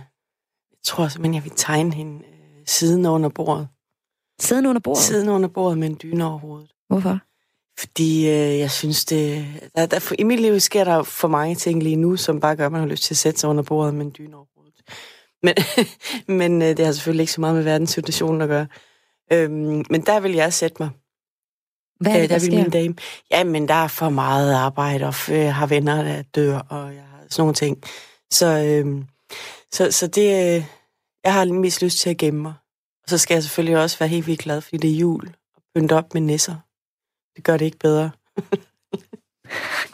tror simpelthen, jeg vil tegne hende øh, siden under bordet. Siden under bordet? Siden under bordet med en dyne over hovedet. Hvorfor? Fordi øh, jeg synes, det... Der, der, I mit liv sker der for mange ting lige nu, som bare gør, at man har lyst til at sætte sig under bordet med en dyne over hovedet. Men, men øh, det har selvfølgelig ikke så meget med verdenssituationen at gøre. Øhm, men der vil jeg sætte mig. Hvad er det, Øh, der der vil min sker? dame. Jamen, der er for meget arbejde, og øh, har venner, der dør, og jeg har sådan nogle ting. Så, øh, så, så det... Øh, jeg har mest lyst til at gemme mig. Og så skal jeg selvfølgelig også være helt vildt glad, fordi det er jul, og pynte op med nisser. Det gør det ikke bedre.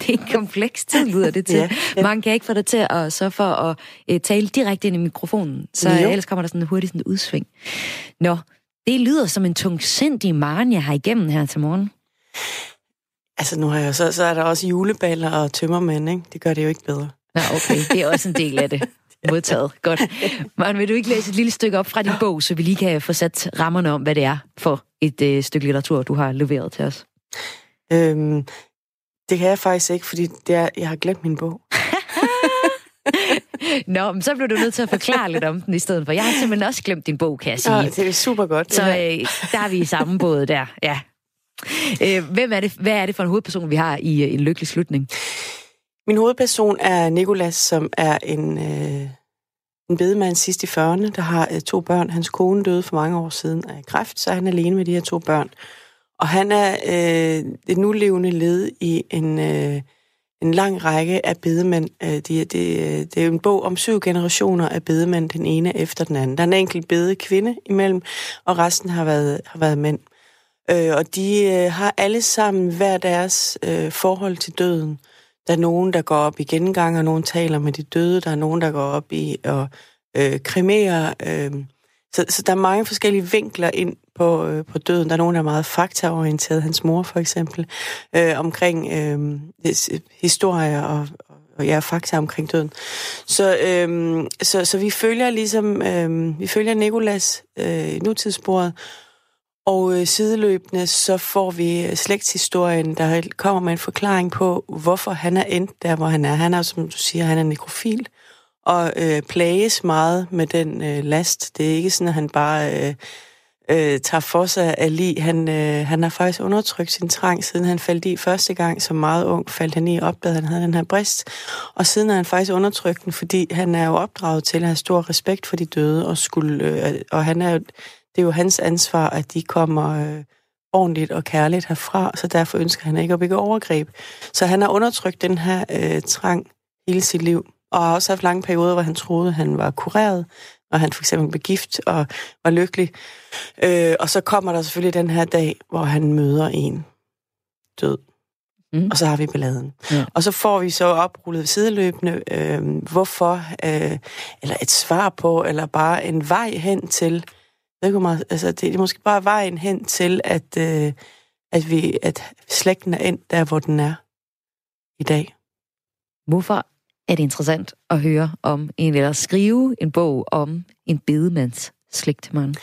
Det er en kompleks tid, lyder det til. Ja, ja. Mange kan ikke få dig til at sørge for at uh, tale direkte ind i mikrofonen, så Jo. ellers kommer der sådan hurtigt sådan et udsving. Nå, det lyder som en tungsindig maren, jeg har igennem her til morgen. Altså, nu har jeg, så, så er der også juleballer og tømmermænd, ikke? Det gør det jo ikke bedre. Nå, okay, det er også en del af det. Modtaget. Godt. Maren, vil du ikke læse et lille stykke op fra din bog, så vi lige kan få sat rammerne om, hvad det er for et øh, stykke litteratur, du har leveret til os? Øhm, det kan jeg faktisk ikke, fordi det er, jeg har glemt min bog. Nå, men så bliver du nødt til at forklare lidt om den i stedet for. Jeg har simpelthen også glemt din bog, kan jeg sige. Ja, det er super godt. Så øh, der er vi i samme båd der, ja. Øh, hvem er det, hvad er det for en hovedperson, vi har i øh, En Lykkelig Slutning? Min hovedperson er Nikolas, som er en, øh, en bedemand sidst i 40'erne, der har øh, to børn. Hans kone døde for mange år siden af kræft, så er han alene med de her to børn. Og han er øh, det nulevende led i en, øh, en lang række af bedemænd. Øh, det, det, øh, det er en bog om syv generationer af bedemænd, den ene efter den anden. Der er en enkelt bede kvinde imellem, og resten har været, har været mænd. Øh, og de øh, har alle sammen hver deres øh, forhold til døden. Der er nogen, der går op i gengang, og nogen taler med de døde. Der er nogen, der går op i at øh, kremere. Øh. Så, så der er mange forskellige vinkler ind på, øh, på døden. Der er nogen, der er meget faktaorienteret. Hans mor for eksempel. Øh, omkring øh, historier og, og ja, fakta omkring døden. Så, øh, så, så vi følger ligesom, øh, vi følger Nikolas øh, nutidssporet, og øh, sideløbende så får vi øh, slægtshistorien, der kommer med en forklaring på, hvorfor han er endt der, hvor han er. Han er, som du siger, han er nekrofil, og øh, plages meget med den øh, last. Det er ikke sådan, at han bare øh, øh, tager for sig af lig. Han, øh, han har faktisk undertrykt sin trang, siden han faldt i første gang som meget ung, faldt han i og opdagede, at han havde den her brist. Og siden har han faktisk undertrykt den, fordi han er jo opdraget til at have stor respekt for de døde, og, skulle, øh, og han er jo, det er jo hans ansvar, at de kommer øh, ordentligt og kærligt herfra, så derfor ønsker han ikke at begå overgreb. Så han har undertrykt den her øh, trang hele sit liv, og har også haft lange perioder, hvor han troede, han var kureret, og han for eksempel blev gift og var lykkelig. Øh, og så kommer der selvfølgelig den her dag, hvor han møder en død. Mm. Og så har vi balladen. Ja. Og så får vi så oprullet sideløbende, øh, hvorfor, øh, eller et svar på, eller bare en vej hen til, ikke, hvor meget, altså det er måske bare vejen hen til, at, øh, at, vi, at slægten er endt der, hvor den er i dag. Hvorfor er det interessant at høre om en, eller skrive en bog om en bedemands slægt, Maren?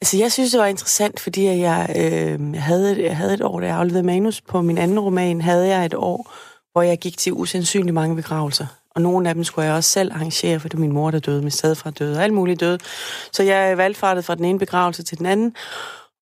Altså, jeg synes, det var interessant, fordi jeg, øh, jeg, havde, jeg havde et år, da jeg afleverede manus på min anden roman, havde jeg et år, hvor jeg gik til usandsynligt mange begravelser. Og nogle af dem skulle jeg også selv arrangere, for det var min mor, der døde, min stedfar døde, og alt muligt døde. Så jeg valgfartede fra den ene begravelse til den anden,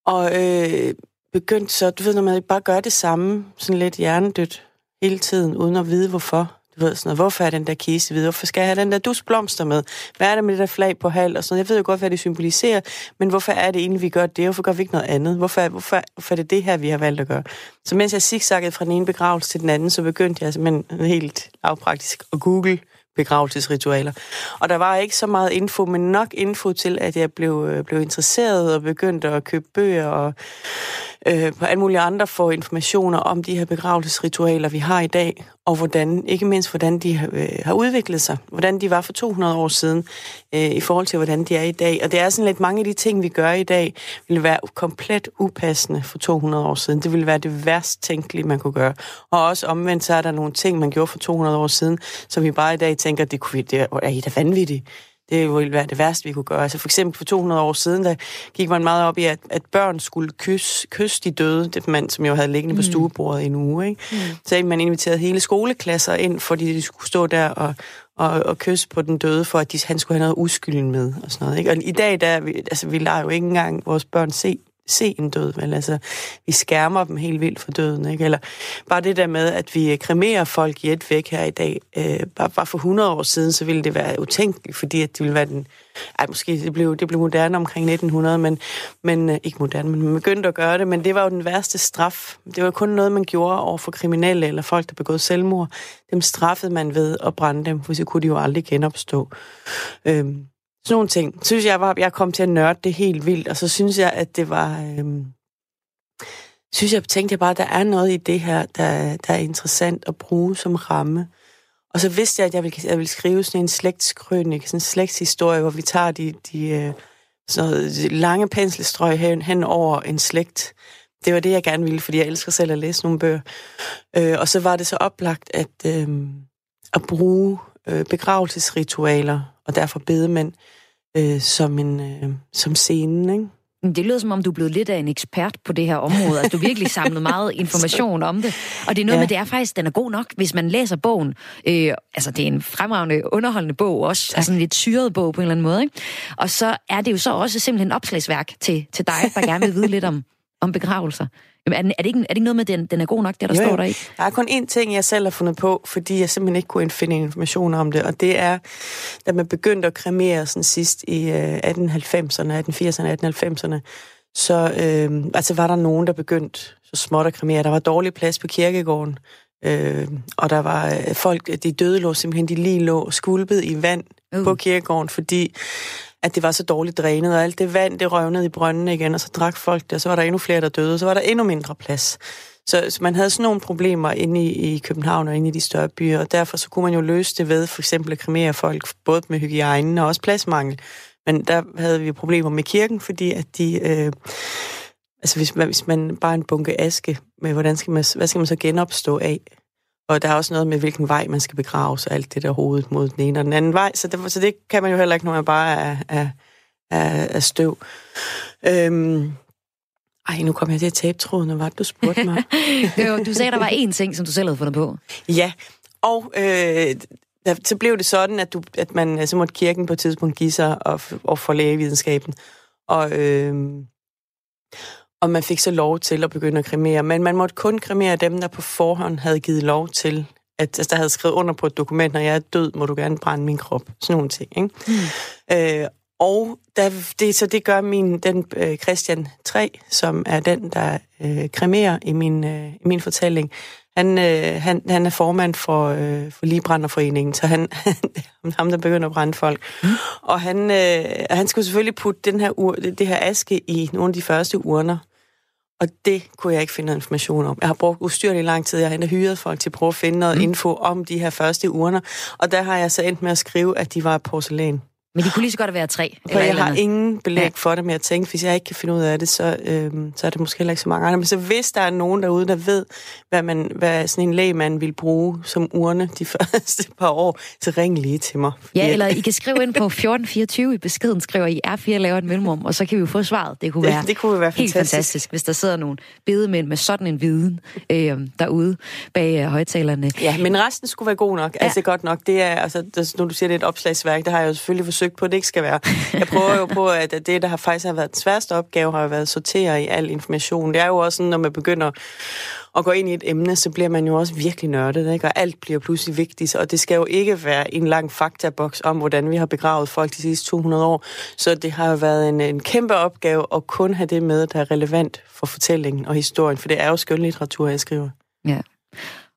og øh, begyndte så, du ved, når man bare gør det samme, sådan lidt hjernedødt hele tiden, uden at vide hvorfor. Du ved sådan noget, hvorfor er den der kiste hvide? Hvorfor skal jeg have den der dusblomster med? Hvad er det med det der flag på halv? Og sådan noget. Jeg ved jo godt, hvad det symboliserer, men hvorfor er det egentlig, vi gør det? Hvorfor gør vi ikke noget andet? Hvorfor, hvorfor, hvorfor er det det her, vi har valgt at gøre? Så mens jeg zigzaggede fra den ene begravelse til den anden, så begyndte jeg simpelthen helt lavpraktisk at google begravelsesritualer. Og der var ikke så meget info, men nok info til, at jeg blev, øh, blev interesseret og begyndte at købe bøger og øh, på alle mulige andre få informationer om de her begravelsesritualer, vi har i dag, og hvordan, ikke mindst hvordan de øh, har udviklet sig, hvordan de var for 200 år siden, øh, i forhold til hvordan de er i dag. Og det er sådan lidt mange af de ting, vi gør i dag, ville være komplet upassende for 200 år siden. Det ville være det værst tænkelige, man kunne gøre. Og også omvendt, så er der nogle ting, man gjorde for 200 år siden, som vi bare i dag tænker, det, kunne vi, det er I da vanvittigt. Det ville være det værste, vi kunne gøre. Altså for eksempel for 200 år siden, der gik man meget op i, at, at børn skulle kysse, kysse de døde, det mand, som jo havde liggende på mm. stuebordet i en uge. Ikke? Mm. Så man inviterede hele skoleklasser ind, fordi de skulle stå der og, og, og kysse på den døde, for at de, han skulle have noget uskylden med. Og, sådan noget, ikke? og i dag, der, altså, vi lader jo ikke engang vores børn se se en død, vel? Altså, vi skærmer dem helt vildt for døden, ikke? Eller bare det der med, at vi øh, kremerer folk i et væk her i dag. Øh, bare, bare for 100 år siden, så ville det være utænkeligt, fordi at det ville være den... Ej, måske det blev, det blev moderne omkring 1900, men, men øh, ikke moderne, men man begyndte at gøre det, men det var jo den værste straf. Det var kun noget, man gjorde over for kriminelle eller folk, der begåede selvmord. Dem straffede man ved at brænde dem, for så kunne de jo aldrig genopstå. Øh, sådan nogle ting. Synes jeg, var, jeg kom til at nørde det helt vildt, og så synes jeg, at det var... Øhm, synes jeg, tænkte jeg bare, at der er noget i det her, der, der er interessant at bruge som ramme. Og så vidste jeg, at jeg ville, jeg ville skrive sådan en slægtskrønik, sådan en slægtshistorie, hvor vi tager de, de, øh, så de lange penselstrøg hen, hen over en slægt. Det var det, jeg gerne ville, fordi jeg elsker selv at læse nogle bøger. Øh, og så var det så oplagt at, øh, at bruge øh, begravelsesritualer, og derfor bedemænd, øh, som, en, øh, som scenen, ikke? Det lyder som om, du er blevet lidt af en ekspert på det her område. Altså, du virkelig samlet meget information om det. Og det er noget ja. med, det er faktisk, den er god nok, hvis man læser bogen. Øh, altså, det er en fremragende, underholdende bog også. Tak. Altså en lidt syret bog på en eller anden måde. Ikke? Og så er det jo så også simpelthen et opslagsværk til, til dig, der gerne vil vide lidt om, om begravelser. Jamen, er, den, er, det ikke, er det ikke noget med, at den, den er god nok, det der jo, står der i? Der er kun én ting, jeg selv har fundet på, fordi jeg simpelthen ikke kunne finde information om det, og det er, da man begyndte at kremere sådan sidst i øh, 1890'erne, 1880'erne, 1890'erne, så øh, altså var der nogen, der begyndte så småt at kremere. Der var dårlig plads på kirkegården, øh, og der var øh, folk, de døde lå simpelthen, de lige lå skulpet i vand uh. på kirkegården, fordi at det var så dårligt drænet, og alt det vand, det røvnede i brøndene igen, og så drak folk det, og så var der endnu flere, der døde, og så var der endnu mindre plads. Så, så man havde sådan nogle problemer inde i, i København og inde i de større byer, og derfor så kunne man jo løse det ved for eksempel at kremere folk, både med hygiejnen og også pladsmangel. Men der havde vi problemer med kirken, fordi at de... Øh, altså hvis man, hvis man bare en bunke aske, med, hvordan skal man, hvad skal man så genopstå af? Og der er også noget med, hvilken vej man skal begrave sig, alt det der hovedet mod den ene og den anden vej. Så det, så det kan man jo heller ikke, når man bare er, er, er, er støv. Øhm, ej, nu kommer jeg til at tabe tråden, hvad var det, du spurgte mig? jo, du sagde, der var én ting, som du selv havde fundet på. Ja, og øh, der, så blev det sådan, at, du, at man så måtte kirken på et tidspunkt give sig og, og for lægevidenskaben. Og, øh, og man fik så lov til at begynde at kremere. Men man måtte kun kremere dem, der på forhånd havde givet lov til, at altså, der havde skrevet under på et dokument, når jeg er død, må du gerne brænde min krop. Sådan nogle ting. Ikke? Mm. Øh, og der, det, så det gør min, den øh, Christian 3, som er den, der øh, kremerer i min, øh, i min fortælling. Han, øh, han, han er formand for, øh, for Ligebrænderforeningen, så han, han ham, der begynder at brænde folk. Mm. Og han, øh, han skulle selvfølgelig putte den her ur, det her aske i nogle af de første urner. Og det kunne jeg ikke finde information om. Jeg har brugt ustyrligt lang tid. Jeg har hyret folk til at prøve at finde noget mm. info om de her første urner. Og der har jeg så endt med at skrive, at de var porcelæn. Men de kunne lige så godt være tre. For jeg har ingen belæg ja. for det, men jeg tænkte, hvis jeg ikke kan finde ud af det, så, øhm, så er det måske heller ikke så mange andre. Men så hvis der er nogen derude, der ved, hvad, man, hvad sådan en lægmand vil bruge som urne de første par år, så ring lige til mig. Ja, eller I kan skrive ind på 1424 i beskeden, skriver I R4 laver et mellemrum, og så kan vi jo få svaret. Det kunne være, det, det kunne være helt fantastisk. fantastisk, hvis der sidder nogle bedemænd med sådan en viden øh, derude bag øh, højtalerne. Ja, men resten skulle være god nok. Ja. Altså godt nok. Det er, altså, når du siger, det er et opslagsværk, det har jeg jo selvfølgelig forsøgt forsøgt på, at det ikke skal være. Jeg prøver jo på, at det, der har faktisk har været den sværeste opgave, har været at sortere i al information. Det er jo også sådan, når man begynder at gå ind i et emne, så bliver man jo også virkelig nørdet, ikke? og alt bliver pludselig vigtigt, og det skal jo ikke være en lang faktaboks om, hvordan vi har begravet folk de sidste 200 år. Så det har jo været en, en kæmpe opgave at kun have det med, der er relevant for fortællingen og historien, for det er jo skønlitteratur, jeg skriver. Ja.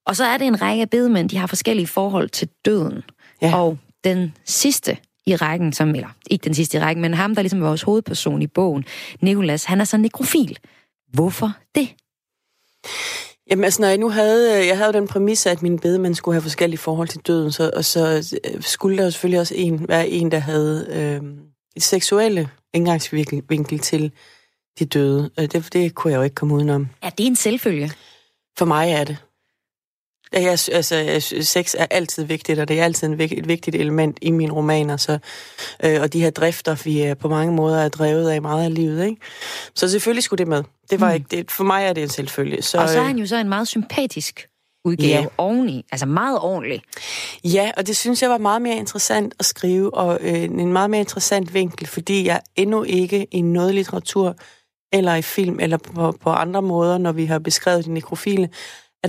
Og så er det en række af bedemænd, de har forskellige forhold til døden. Ja. Og den sidste i rækken, som, eller ikke den sidste i rækken, men ham, der ligesom er vores hovedperson i bogen, Nikolas, han er så nekrofil. Hvorfor det? Jamen altså, når jeg nu havde, øh, jeg havde den præmis, at min bedemand skulle have forskellige forhold til døden, så, og så øh, skulle der jo selvfølgelig også en, være en, der havde øh, et seksuelle indgangsvinkel til de døde. Øh, det, det kunne jeg jo ikke komme udenom. Er det en selvfølge? For mig er det. Ja, jeg, altså, sex er altid vigtigt, og det er altid en, et vigtigt element i mine romaner. Så, øh, og de her drifter, vi er på mange måder er drevet af meget af livet. Ikke? Så selvfølgelig skulle det med. Det var mm. ikke, det, for mig er det en selvfølge. Så, og så er han jo så en meget sympatisk udgave ja. oveni, altså meget ordentlig. Ja, og det synes jeg var meget mere interessant at skrive, og øh, en meget mere interessant vinkel, fordi jeg endnu ikke i noget litteratur, eller i film, eller på, på andre måder, når vi har beskrevet de nekrofile,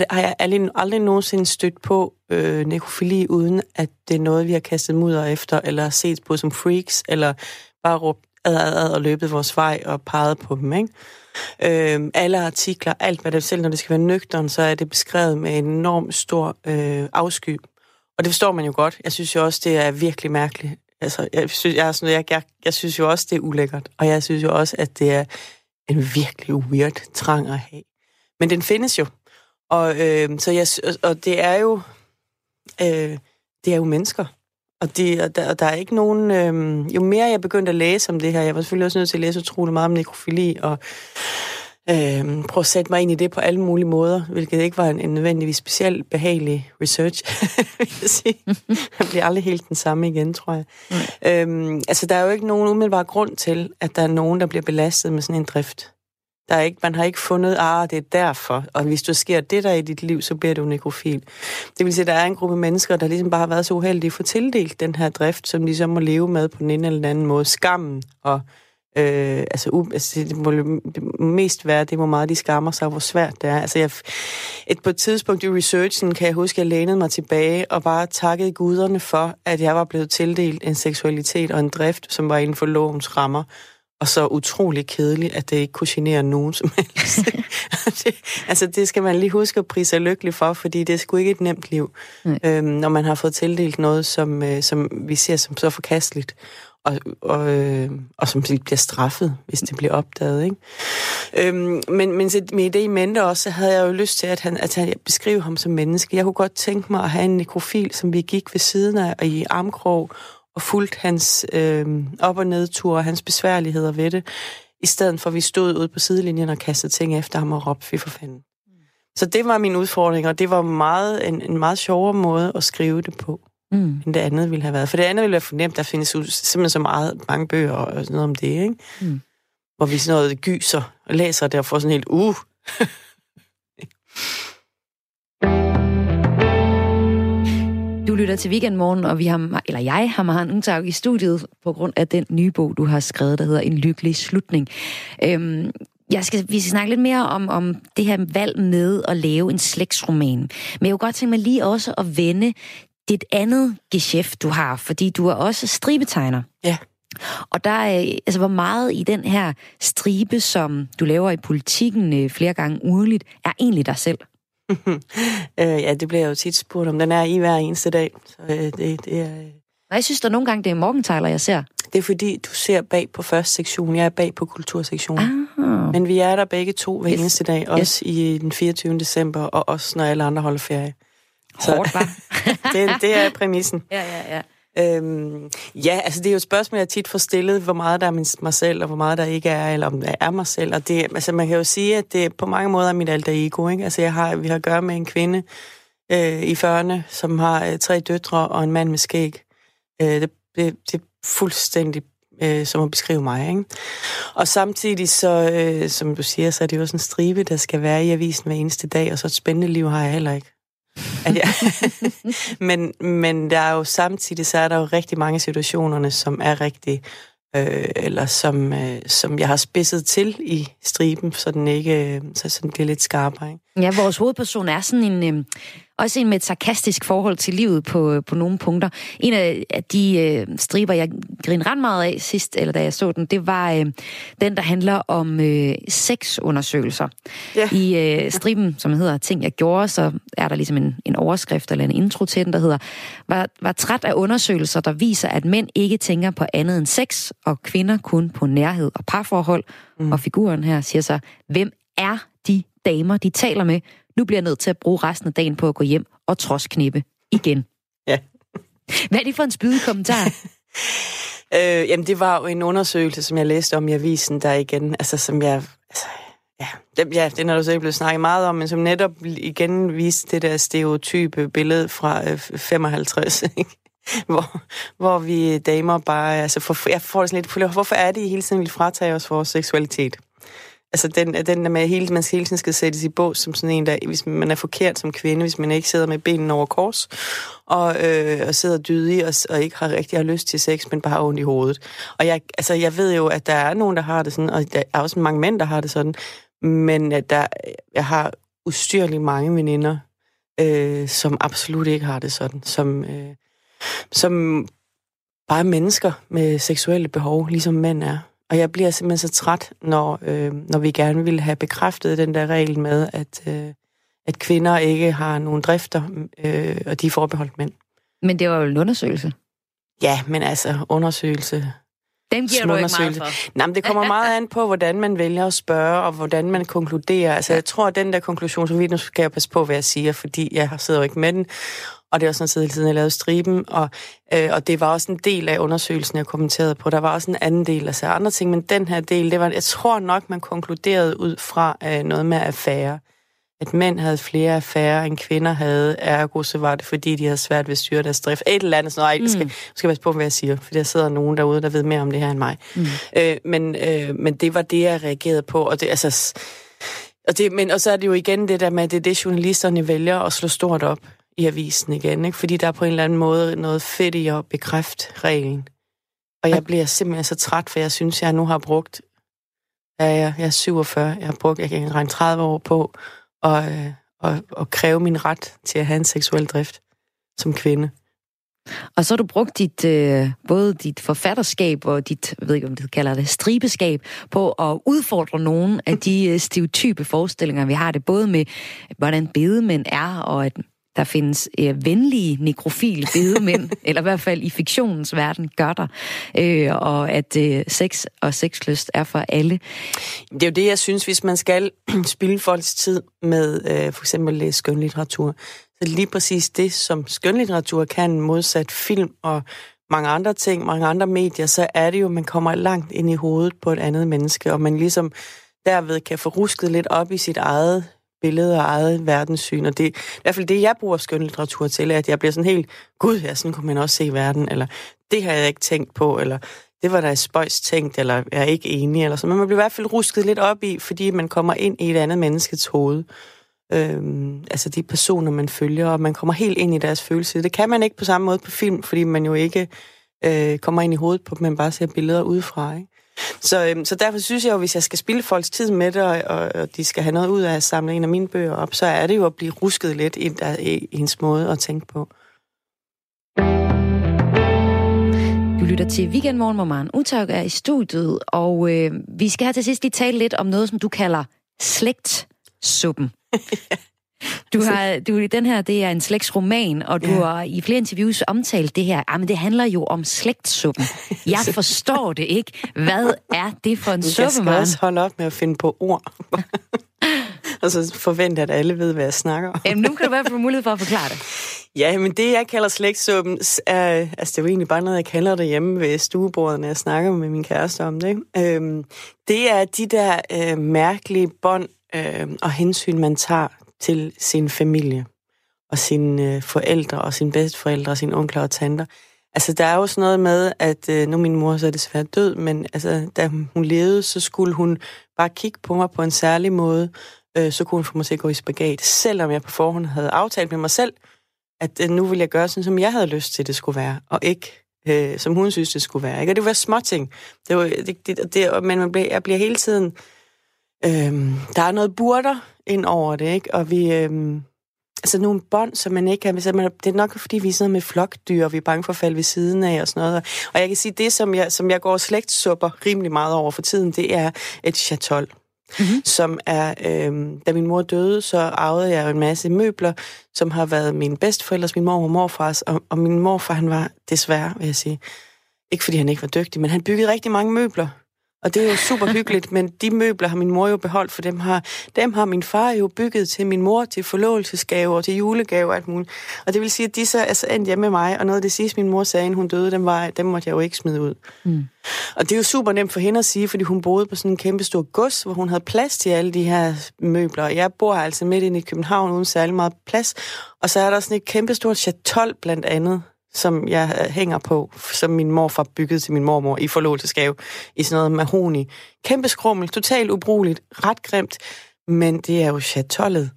at har jeg aldrig, aldrig nogensinde stødt på øh, nekrofili, uden at det er noget, vi har kastet mudder efter, eller set på som freaks, eller bare råbt ad, ad, ad og løbet vores vej og peget på dem. Ikke? Øh, alle artikler, alt hvad det selv, når det skal være nøgteren, så er det beskrevet med en enorm stor øh, afsky. Og det forstår man jo godt. Jeg synes jo også, det er virkelig mærkeligt. Altså, jeg, synes, jeg, er sådan, jeg, jeg, jeg synes jo også, det er ulækkert. Og jeg synes jo også, at det er en virkelig weird trang at have. Men den findes jo. Og, øh, så jeg, og det er jo øh, det er jo mennesker. Og, det, og, der, og der er ikke nogen... Øh, jo mere jeg begyndte at læse om det her, jeg var selvfølgelig også nødt til at læse utrolig meget om nekrofili, og øh, prøve at sætte mig ind i det på alle mulige måder, hvilket ikke var en, en nødvendigvis specielt behagelig research, vil jeg sige. Jeg bliver aldrig helt den samme igen, tror jeg. Mm. Øh, altså, der er jo ikke nogen umiddelbar grund til, at der er nogen, der bliver belastet med sådan en drift. Der er ikke, man har ikke fundet, ah, det er derfor, og hvis du sker det der i dit liv, så bliver du nekrofil. Det vil sige, at der er en gruppe mennesker, der ligesom bare har været så uheldige for tildelt den her drift, som de så må leve med på den ene eller den anden måde. Skammen og Øh, altså, u, altså det, må, det mest være, det må meget, de skammer sig, hvor svært det er. Altså, jeg, et, på et tidspunkt i researchen kan jeg huske, at jeg lænede mig tilbage og bare takkede guderne for, at jeg var blevet tildelt en seksualitet og en drift, som var inden for lovens rammer og så utrolig kedeligt, at det ikke kunne genere nogen som helst. det, altså, det skal man lige huske at prise sig lykkelig for, fordi det er sgu ikke et nemt liv, øhm, når man har fået tildelt noget, som, øh, som vi ser som så forkasteligt, og, og, øh, og som bliver straffet, hvis det bliver opdaget. Ikke? Øhm, men, men med det i mente også, så havde jeg jo lyst til, at han, at han beskrive ham som menneske. Jeg kunne godt tænke mig at have en nekrofil, som vi gik ved siden af og i armkrog, og fulgt hans øh, op- og nedtur og hans besværligheder ved det, i stedet for at vi stod ude på sidelinjen og kastede ting efter ham og råbte, vi for fanden. Så det var min udfordring, og det var meget, en, en meget sjovere måde at skrive det på, mm. end det andet ville have været. For det andet ville være fornemt, der findes simpelthen så meget, mange bøger og sådan noget om det, ikke? Mm. Hvor vi sådan noget gyser og læser det og får sådan helt, uh, lytter til Weekendmorgen, og vi har, eller jeg har Mahan Ungtag i studiet på grund af den nye bog, du har skrevet, der hedder En lykkelig slutning. Øhm, jeg skal, vi skal snakke lidt mere om, om det her valg med at lave en slægtsroman. Men jeg kunne godt tænke mig lige også at vende dit andet geschæft, du har, fordi du er også stribetegner. Ja. Og der er, altså hvor meget i den her stribe, som du laver i politikken øh, flere gange ugenligt, er egentlig dig selv? øh, ja, det bliver jeg jo tit spurgt om. Den er i hver eneste dag. Så øh, det, det er... Øh... Jeg synes der nogle gange, det er Morgenthaler, jeg ser. Det er fordi, du ser bag på første sektion. Jeg er bag på kultursektionen. Ah. Men vi er der begge to hver yes. eneste dag. Også yes. i den 24. december, og også når alle andre holder ferie. Hårdt, Så, det, det er præmissen. Ja, ja, ja. Øhm, ja, altså det er jo et spørgsmål, jeg tit får stillet, hvor meget der er mig selv, og hvor meget der ikke er, eller om der er mig selv. Og det, altså man kan jo sige, at det på mange måder er mit alter ego. Ikke? Altså jeg har, vi har at gøre med en kvinde øh, i 40'erne, som har øh, tre døtre og en mand med skæg. Øh, det, det, det er fuldstændig øh, som at beskrive mig. Ikke? Og samtidig, så, øh, som du siger, så er det jo sådan en stribe, der skal være i avisen hver eneste dag, og så et spændende liv har jeg heller ikke. At jeg, men, men der er jo samtidig, så er der jo rigtig mange situationerne, som er rigtig, øh, eller som, øh, som jeg har spidset til i striben, så den ikke øh, så, så den bliver lidt skarpere. Ikke? Ja, vores hovedperson er sådan en... Øh også en med et sarkastisk forhold til livet på, på nogle punkter. En af de øh, striber, jeg grinede ret meget af sidst, eller da jeg så den, det var øh, den, der handler om øh, sexundersøgelser. Ja. I øh, striben, som hedder Ting, jeg gjorde, så er der ligesom en, en overskrift eller en intro til den, der hedder var, var træt af undersøgelser, der viser, at mænd ikke tænker på andet end sex, og kvinder kun på nærhed og parforhold. Mm. Og figuren her siger så, hvem er de damer, de taler med, nu bliver jeg nødt til at bruge resten af dagen på at gå hjem og knippe igen. Ja. Hvad er det for en spydig kommentar? øh, jamen, det var jo en undersøgelse, som jeg læste om i avisen, der igen, altså som jeg... Altså, ja, det, ja, det er der er blevet snakket meget om, men som netop igen viste det der stereotype billede fra øh, 55, ikke? hvor, hvor vi damer bare, altså for, jeg får det sådan lidt, hvorfor er det, I hele tiden vil fratage os vores seksualitet? Altså den, den der med, at hele, man hele tiden skal sættes i bås som sådan en, der, hvis man er forkert som kvinde, hvis man ikke sidder med benene over kors, og, øh, og sidder dydig og, og ikke har rigtig har lyst til sex, men bare har ondt i hovedet. Og jeg, altså, jeg ved jo, at der er nogen, der har det sådan, og der er også mange mænd, der har det sådan, men at der, jeg har ustyrligt mange veninder, øh, som absolut ikke har det sådan, som, øh, som bare er mennesker med seksuelle behov, ligesom mænd er. Og jeg bliver simpelthen så træt, når, øh, når vi gerne vil have bekræftet den der regel med, at, øh, at kvinder ikke har nogen drifter, øh, og de er forbeholdt mænd. Men det var jo en undersøgelse. Ja, men altså, undersøgelse... Den giver du ikke meget for. Nej, men det kommer meget an på, hvordan man vælger at spørge, og hvordan man konkluderer. Altså, jeg tror, at den der konklusion, som vi nu skal jeg passe på, hvad jeg siger, fordi jeg sidder jo ikke med den, og det var sådan tid, siden jeg lavede striben, og, øh, og det var også en del af undersøgelsen, jeg kommenterede på. Der var også en anden del, altså andre ting, men den her del, det var, jeg tror nok, man konkluderede ud fra øh, noget med affære. At mænd havde flere affære, end kvinder havde, ergo så var det, fordi de havde svært ved at styre deres drift. Et eller andet sådan noget. Mm. Skal, skal passe på, hvad jeg siger, for der sidder nogen derude, der ved mere om det her end mig. Mm. Øh, men, øh, men det var det, jeg reagerede på, og det, altså... Og, det, men, og så er det jo igen det der med, at det er det, journalisterne vælger at slå stort op i avisen igen, ikke? fordi der er på en eller anden måde noget fedt i at bekræfte reglen. Og jeg bliver simpelthen så træt, for jeg synes, jeg nu har brugt, ja, jeg, jeg er 47, jeg har brugt, jeg kan regne 30 år på og, øh, og, og kræve min ret til at have en seksuel drift som kvinde. Og så har du brugt dit, øh, både dit forfatterskab og dit, jeg ved ikke om det kalder det, stribeskab, på at udfordre nogle af de øh, stereotype forestillinger, vi har det, både med, hvordan bedemænd er, og at der findes øh, venlige nekrofile bedemænd, eller i hvert fald i fiktionens verden gør der, øh, og at øh, sex og sexlyst er for alle. Det er jo det, jeg synes, hvis man skal spille folks tid med øh, for eksempel læse skønlitteratur, så er lige præcis det, som skønlitteratur kan, modsat film og mange andre ting, mange andre medier, så er det jo, at man kommer langt ind i hovedet på et andet menneske, og man ligesom derved kan få rusket lidt op i sit eget billede og eget verdenssyn, og det i hvert fald det, jeg bruger skønlitteratur til, at jeg bliver sådan helt, gud, ja, sådan kunne man også se verden, eller det har jeg ikke tænkt på, eller det var der spøjs tænkt, eller jeg er ikke enig, eller så. Men man bliver i hvert fald rusket lidt op i, fordi man kommer ind i et andet menneskets hoved. Øhm, altså de personer, man følger, og man kommer helt ind i deres følelse. Det kan man ikke på samme måde på film, fordi man jo ikke øh, kommer ind i hovedet på dem, man bare ser billeder udefra. Ikke? Så, øhm, så derfor synes jeg jo, hvis jeg skal spille folks tid med det, og, og, og de skal have noget ud af at samle en af mine bøger op, så er det jo at blive rusket lidt i, der, i ens måde at tænke på. Du lytter til Weekendmorgen, hvor Maren Utag er i studiet, og øh, vi skal her til sidst lige tale lidt om noget, som du kalder slægtsuppen. Du har, du, den her, det er en slægtsroman, og du ja. har i flere interviews omtalt det her. Ah, men det handler jo om slægtssuppen. Jeg forstår det ikke. Hvad er det for en suppe, Jeg skal også holde op med at finde på ord. og så forvente, at alle ved, hvad jeg snakker om. Jamen, nu kan du i hvert fald få mulighed for at forklare det. Ja, men det, jeg kalder slægtssuppen, er, altså det er jo egentlig bare noget, jeg kalder det hjemme ved stuebordet, når jeg snakker med min kæreste om det. Ikke? Øhm, det er de der øh, mærkelige bånd øh, og hensyn, man tager til sin familie og sine øh, forældre og sine bedsteforældre og sine onkler og tanter. Altså, der er jo sådan noget med, at øh, nu min mor så er desværre død, men altså, da hun levede, så skulle hun bare kigge på mig på en særlig måde, øh, så kunne hun få mig til at gå i spagat, selvom jeg på forhånd havde aftalt med mig selv, at øh, nu ville jeg gøre sådan, som jeg havde lyst til, det skulle være, og ikke øh, som hun synes, det skulle være. Ikke? Og det var småting. Det var, det, det, det, men man bliver, jeg bliver hele tiden... Øh, der er noget burder ind over det, ikke? Og vi... Øh, altså nogle bånd, som man ikke kan... Hvis man, det er nok, fordi vi er sådan med flokdyr, og vi er bange for at falde ved siden af og sådan noget. Og jeg kan sige, det, som jeg, som jeg går slægtssupper rimelig meget over for tiden, det er et chatol. Mm-hmm. som er, øh, da min mor døde, så arvede jeg en masse møbler, som har været min bedsteforældres, min mor og morfars, og, og min morfar, han var desværre, vil jeg sige, ikke fordi han ikke var dygtig, men han byggede rigtig mange møbler. Og det er jo super hyggeligt, men de møbler har min mor jo beholdt, for dem har, dem har min far jo bygget til min mor, til forlovelsesgave og til julegave og alt muligt. Og det vil sige, at de så er så endt hjemme med mig, og noget af det sidste, min mor sagde, inden hun døde, dem, var, dem måtte jeg jo ikke smide ud. Mm. Og det er jo super nemt for hende at sige, fordi hun boede på sådan en kæmpe stor gods, hvor hun havde plads til alle de her møbler. Jeg bor altså midt inde i København uden særlig meget plads, og så er der sådan et kæmpe stort chatol blandt andet, som jeg øh, hænger på, som min morfar byggede til min mormor i forlovelsesgave, i sådan noget mahoni. Kæmpe skrummel, totalt ubrugeligt, ret grimt, men det er jo chatollet.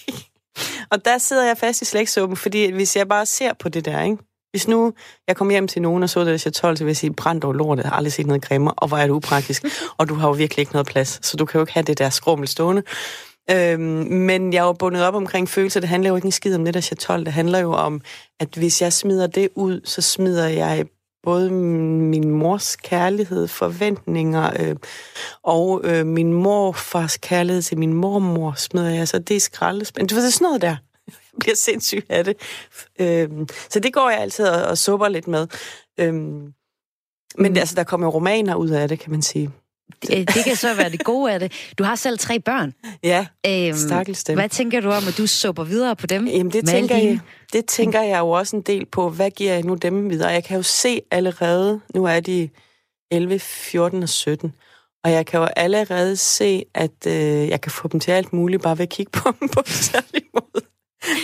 og der sidder jeg fast i slægtsuppen, fordi hvis jeg bare ser på det der, ikke? Hvis nu jeg kom hjem til nogen og så det der chatol, så vil jeg sige, brændt over lort, jeg har aldrig set noget grimme, og hvor er det upraktisk. og du har jo virkelig ikke noget plads, så du kan jo ikke have det der skrummel stående. Øhm, men jeg er jo bundet op omkring følelser. Det handler jo ikke en skid om det der chatol. Det handler jo om, at hvis jeg smider det ud, så smider jeg både min mors kærlighed, forventninger øh, og øh, min morfars kærlighed til min mormor smider jeg, så det er skraldespand. Du ved, det er sådan noget der. Jeg bliver sindssyg af det. Øh, så det går jeg altid og, og supper lidt med. Øh, men mm. altså, der kommer romaner ud af det, kan man sige. Det, det kan så være det gode af det. Du har selv tre børn. Ja, øhm, stakkels dem. Hvad tænker du om, at du supper videre på dem? Jamen, det tænker, jeg, det tænker jeg jo også en del på. Hvad giver jeg nu dem videre? Jeg kan jo se allerede, nu er de 11, 14 og 17, og jeg kan jo allerede se, at øh, jeg kan få dem til alt muligt, bare ved at kigge på dem på en særlig måde.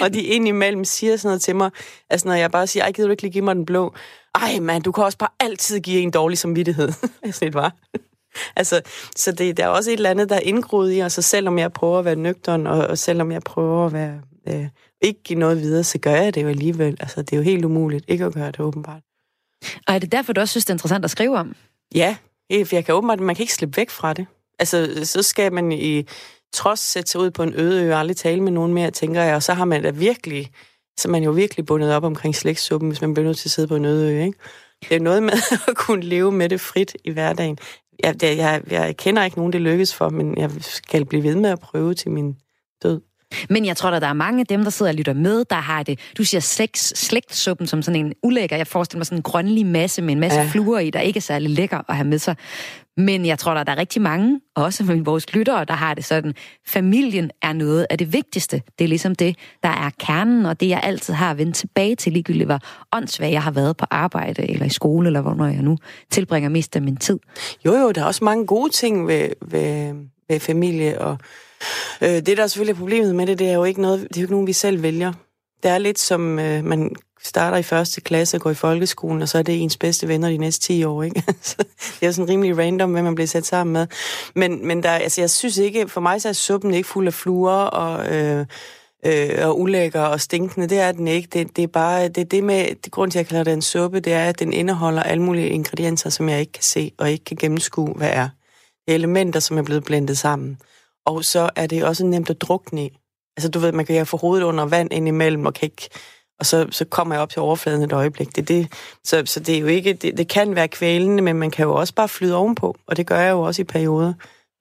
Og de indimellem siger sådan noget til mig, altså når jeg bare siger, ej, gider du ikke lige give mig den blå? Ej, mand, du kan også bare altid give en dårlig samvittighed. Jeg sådan var. altså, så det, der er også et eller andet, der er indgroet i os, og selvom jeg prøver at være nøgteren, og, og selvom jeg prøver at være, øh, ikke give noget videre, så gør jeg det jo alligevel. Altså, det er jo helt umuligt ikke at gøre det, åbenbart. Og er det derfor, du også synes, det er interessant at skrive om? Ja, for jeg kan åbenbart, man kan ikke slippe væk fra det. Altså, så skal man i trods sætte sig ud på en øde ø og aldrig tale med nogen mere, tænker jeg, og så har man da virkelig, så man jo virkelig bundet op omkring slægtssuppen, hvis man bliver nødt til at sidde på en øde ø, ikke? Det er noget med at kunne leve med det frit i hverdagen jeg, jeg, jeg kender ikke nogen, det lykkes for, men jeg skal blive ved med at prøve til min død. Men jeg tror, at der er mange af dem, der sidder og lytter med, der har det. Du siger slægt, slægtsuppen som sådan en ulækker. Jeg forestiller mig sådan en grønlig masse med en masse ja. fluer i, der ikke er særlig lækker at have med sig. Men jeg tror, at der er rigtig mange, også med vores lyttere, der har det sådan. Familien er noget af det vigtigste. Det er ligesom det, der er kernen, og det jeg altid har vendt tilbage til, ligegyldigt hvor åndssvagt jeg har været på arbejde, eller i skole, eller hvor jeg nu tilbringer mest af min tid. Jo, jo, der er også mange gode ting ved, ved, ved familie, og øh, det, der er selvfølgelig problemet med det, det er jo ikke noget, det er jo ikke nogen, vi selv vælger. Det er lidt som, øh, man starter i første klasse og går i folkeskolen, og så er det ens bedste venner de næste 10 år, ikke? Så det er sådan rimelig random, hvad man bliver sat sammen med. Men, men der, altså, jeg synes ikke, for mig så er suppen ikke fuld af fluer og... Øh, øh, og ulækker og stinkende, det er den ikke. Det, det er bare, det er det med, det grund til, at jeg kalder det en suppe, det er, at den indeholder alle mulige ingredienser, som jeg ikke kan se og ikke kan gennemskue, hvad er. Det er elementer, som er blevet blendet sammen. Og så er det også nemt at drukne i. Altså, du ved, man kan få hovedet under vand indimellem, og kan ikke og så, så kommer jeg op til overfladen et øjeblik. Det, det, så, så det er jo ikke, det, det kan være kvælende, men man kan jo også bare flyde ovenpå, og det gør jeg jo også i perioder.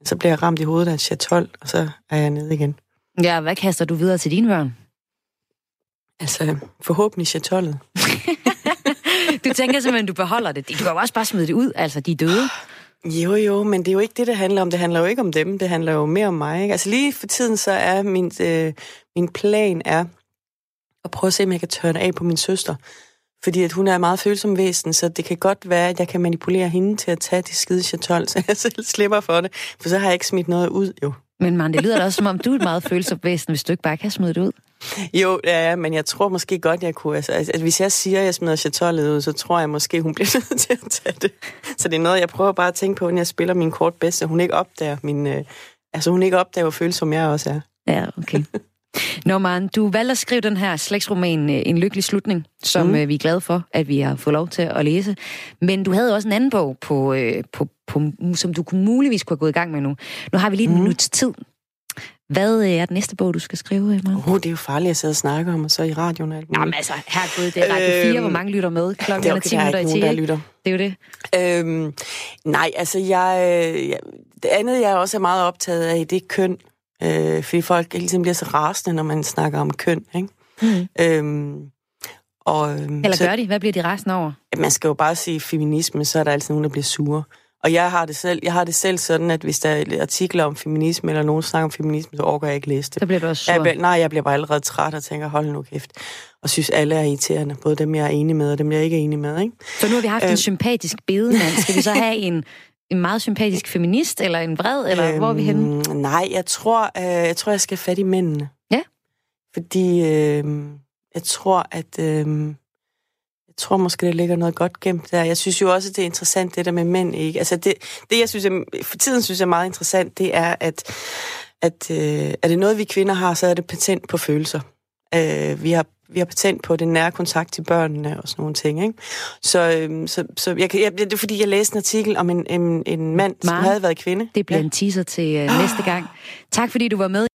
Så bliver jeg ramt i hovedet af et chatol, og så er jeg nede igen. Ja, hvad kaster du videre til dine børn? Altså, forhåbentlig chatollet. du tænker simpelthen, du beholder det. Du kan jo også bare smide det ud, altså de er døde. Jo, jo, men det er jo ikke det, det handler om. Det handler jo ikke om dem, det handler jo mere om mig. Ikke? Altså lige for tiden, så er min, øh, min plan er, at prøve at se, om jeg kan tørne af på min søster. Fordi at hun er meget følsom væsen, så det kan godt være, at jeg kan manipulere hende til at tage de skide chatol, så jeg selv slipper for det. For så har jeg ikke smidt noget ud, jo. Men man, det lyder da også, som om du er et meget følsomt væsen, hvis du ikke bare kan smide det ud. Jo, ja, men jeg tror måske godt, jeg kunne. Altså, at hvis jeg siger, at jeg smider chatollet ud, så tror jeg måske, hun bliver nødt til at tage det. Så det er noget, jeg prøver bare at tænke på, når jeg spiller min kort bedst, så hun ikke opdager min... Øh, altså, hun ikke opdager, hvor følsom jeg også er. Ja, okay. Norman, du valgte at skrive den her slægtsroman øh, En lykkelig slutning, som mm. vi er glade for, at vi har fået lov til at læse. Men du havde også en anden bog, på, på, på, som du kunne muligvis kunne have gået i gang med nu. Nu har vi lige en mm. minuts tid. Hvad er den næste bog, du skal skrive, Emma? Oh, det er jo farligt at sidde og snakke om, og så i radioen alt Jamen altså, herregud, det er Radio 4, øhm, hvor mange lytter med. Klokken det er, okay, er 10 minutter i 10, der lytter. Det er jo det. Øhm, nej, altså, jeg, jeg, det andet, jeg også er meget optaget af, det er køn. Øh, fordi folk ligesom bliver så rasende, når man snakker om køn, ikke? Mm. Øhm, og, øhm, Eller gør så, de? Hvad bliver de rasende over? Man skal jo bare sige feminisme, så er der altid nogen, der bliver sure. Og jeg har, det selv, jeg har det selv sådan, at hvis der er artikler om feminisme, eller nogen snakker om feminisme, så overgår jeg ikke læse det. Så bliver du også sur. Jeg bliver, nej, jeg bliver bare allerede træt og tænker, hold nu kæft. Og synes, alle er irriterende. Både dem, jeg er enig med, og dem, jeg ikke er enig med. Ikke? Så nu har vi haft øh, en sympatisk bedemand. Skal vi så have en, en meget sympatisk feminist, eller en vred, eller øhm, hvor er vi henne? Nej, jeg tror, øh, jeg tror, jeg skal fat i mændene. Ja. Fordi øh, jeg tror, at... Øh, tror måske, der ligger noget godt gemt der. Jeg synes jo også, det er interessant, det der med mænd, ikke? Altså, det, det jeg synes, jeg, for tiden synes jeg er meget interessant, det er, at, at øh, er det noget, vi kvinder har, så er det patent på følelser. Øh, vi har vi har patent på den nære kontakt til børnene og sådan nogle ting. Ikke? Så, øhm, så, så jeg, jeg, det er fordi, jeg læste en artikel om en, en, en mand, Maren, som havde været kvinde. Det bliver ja. en teaser til uh, næste gang. Tak fordi du var med.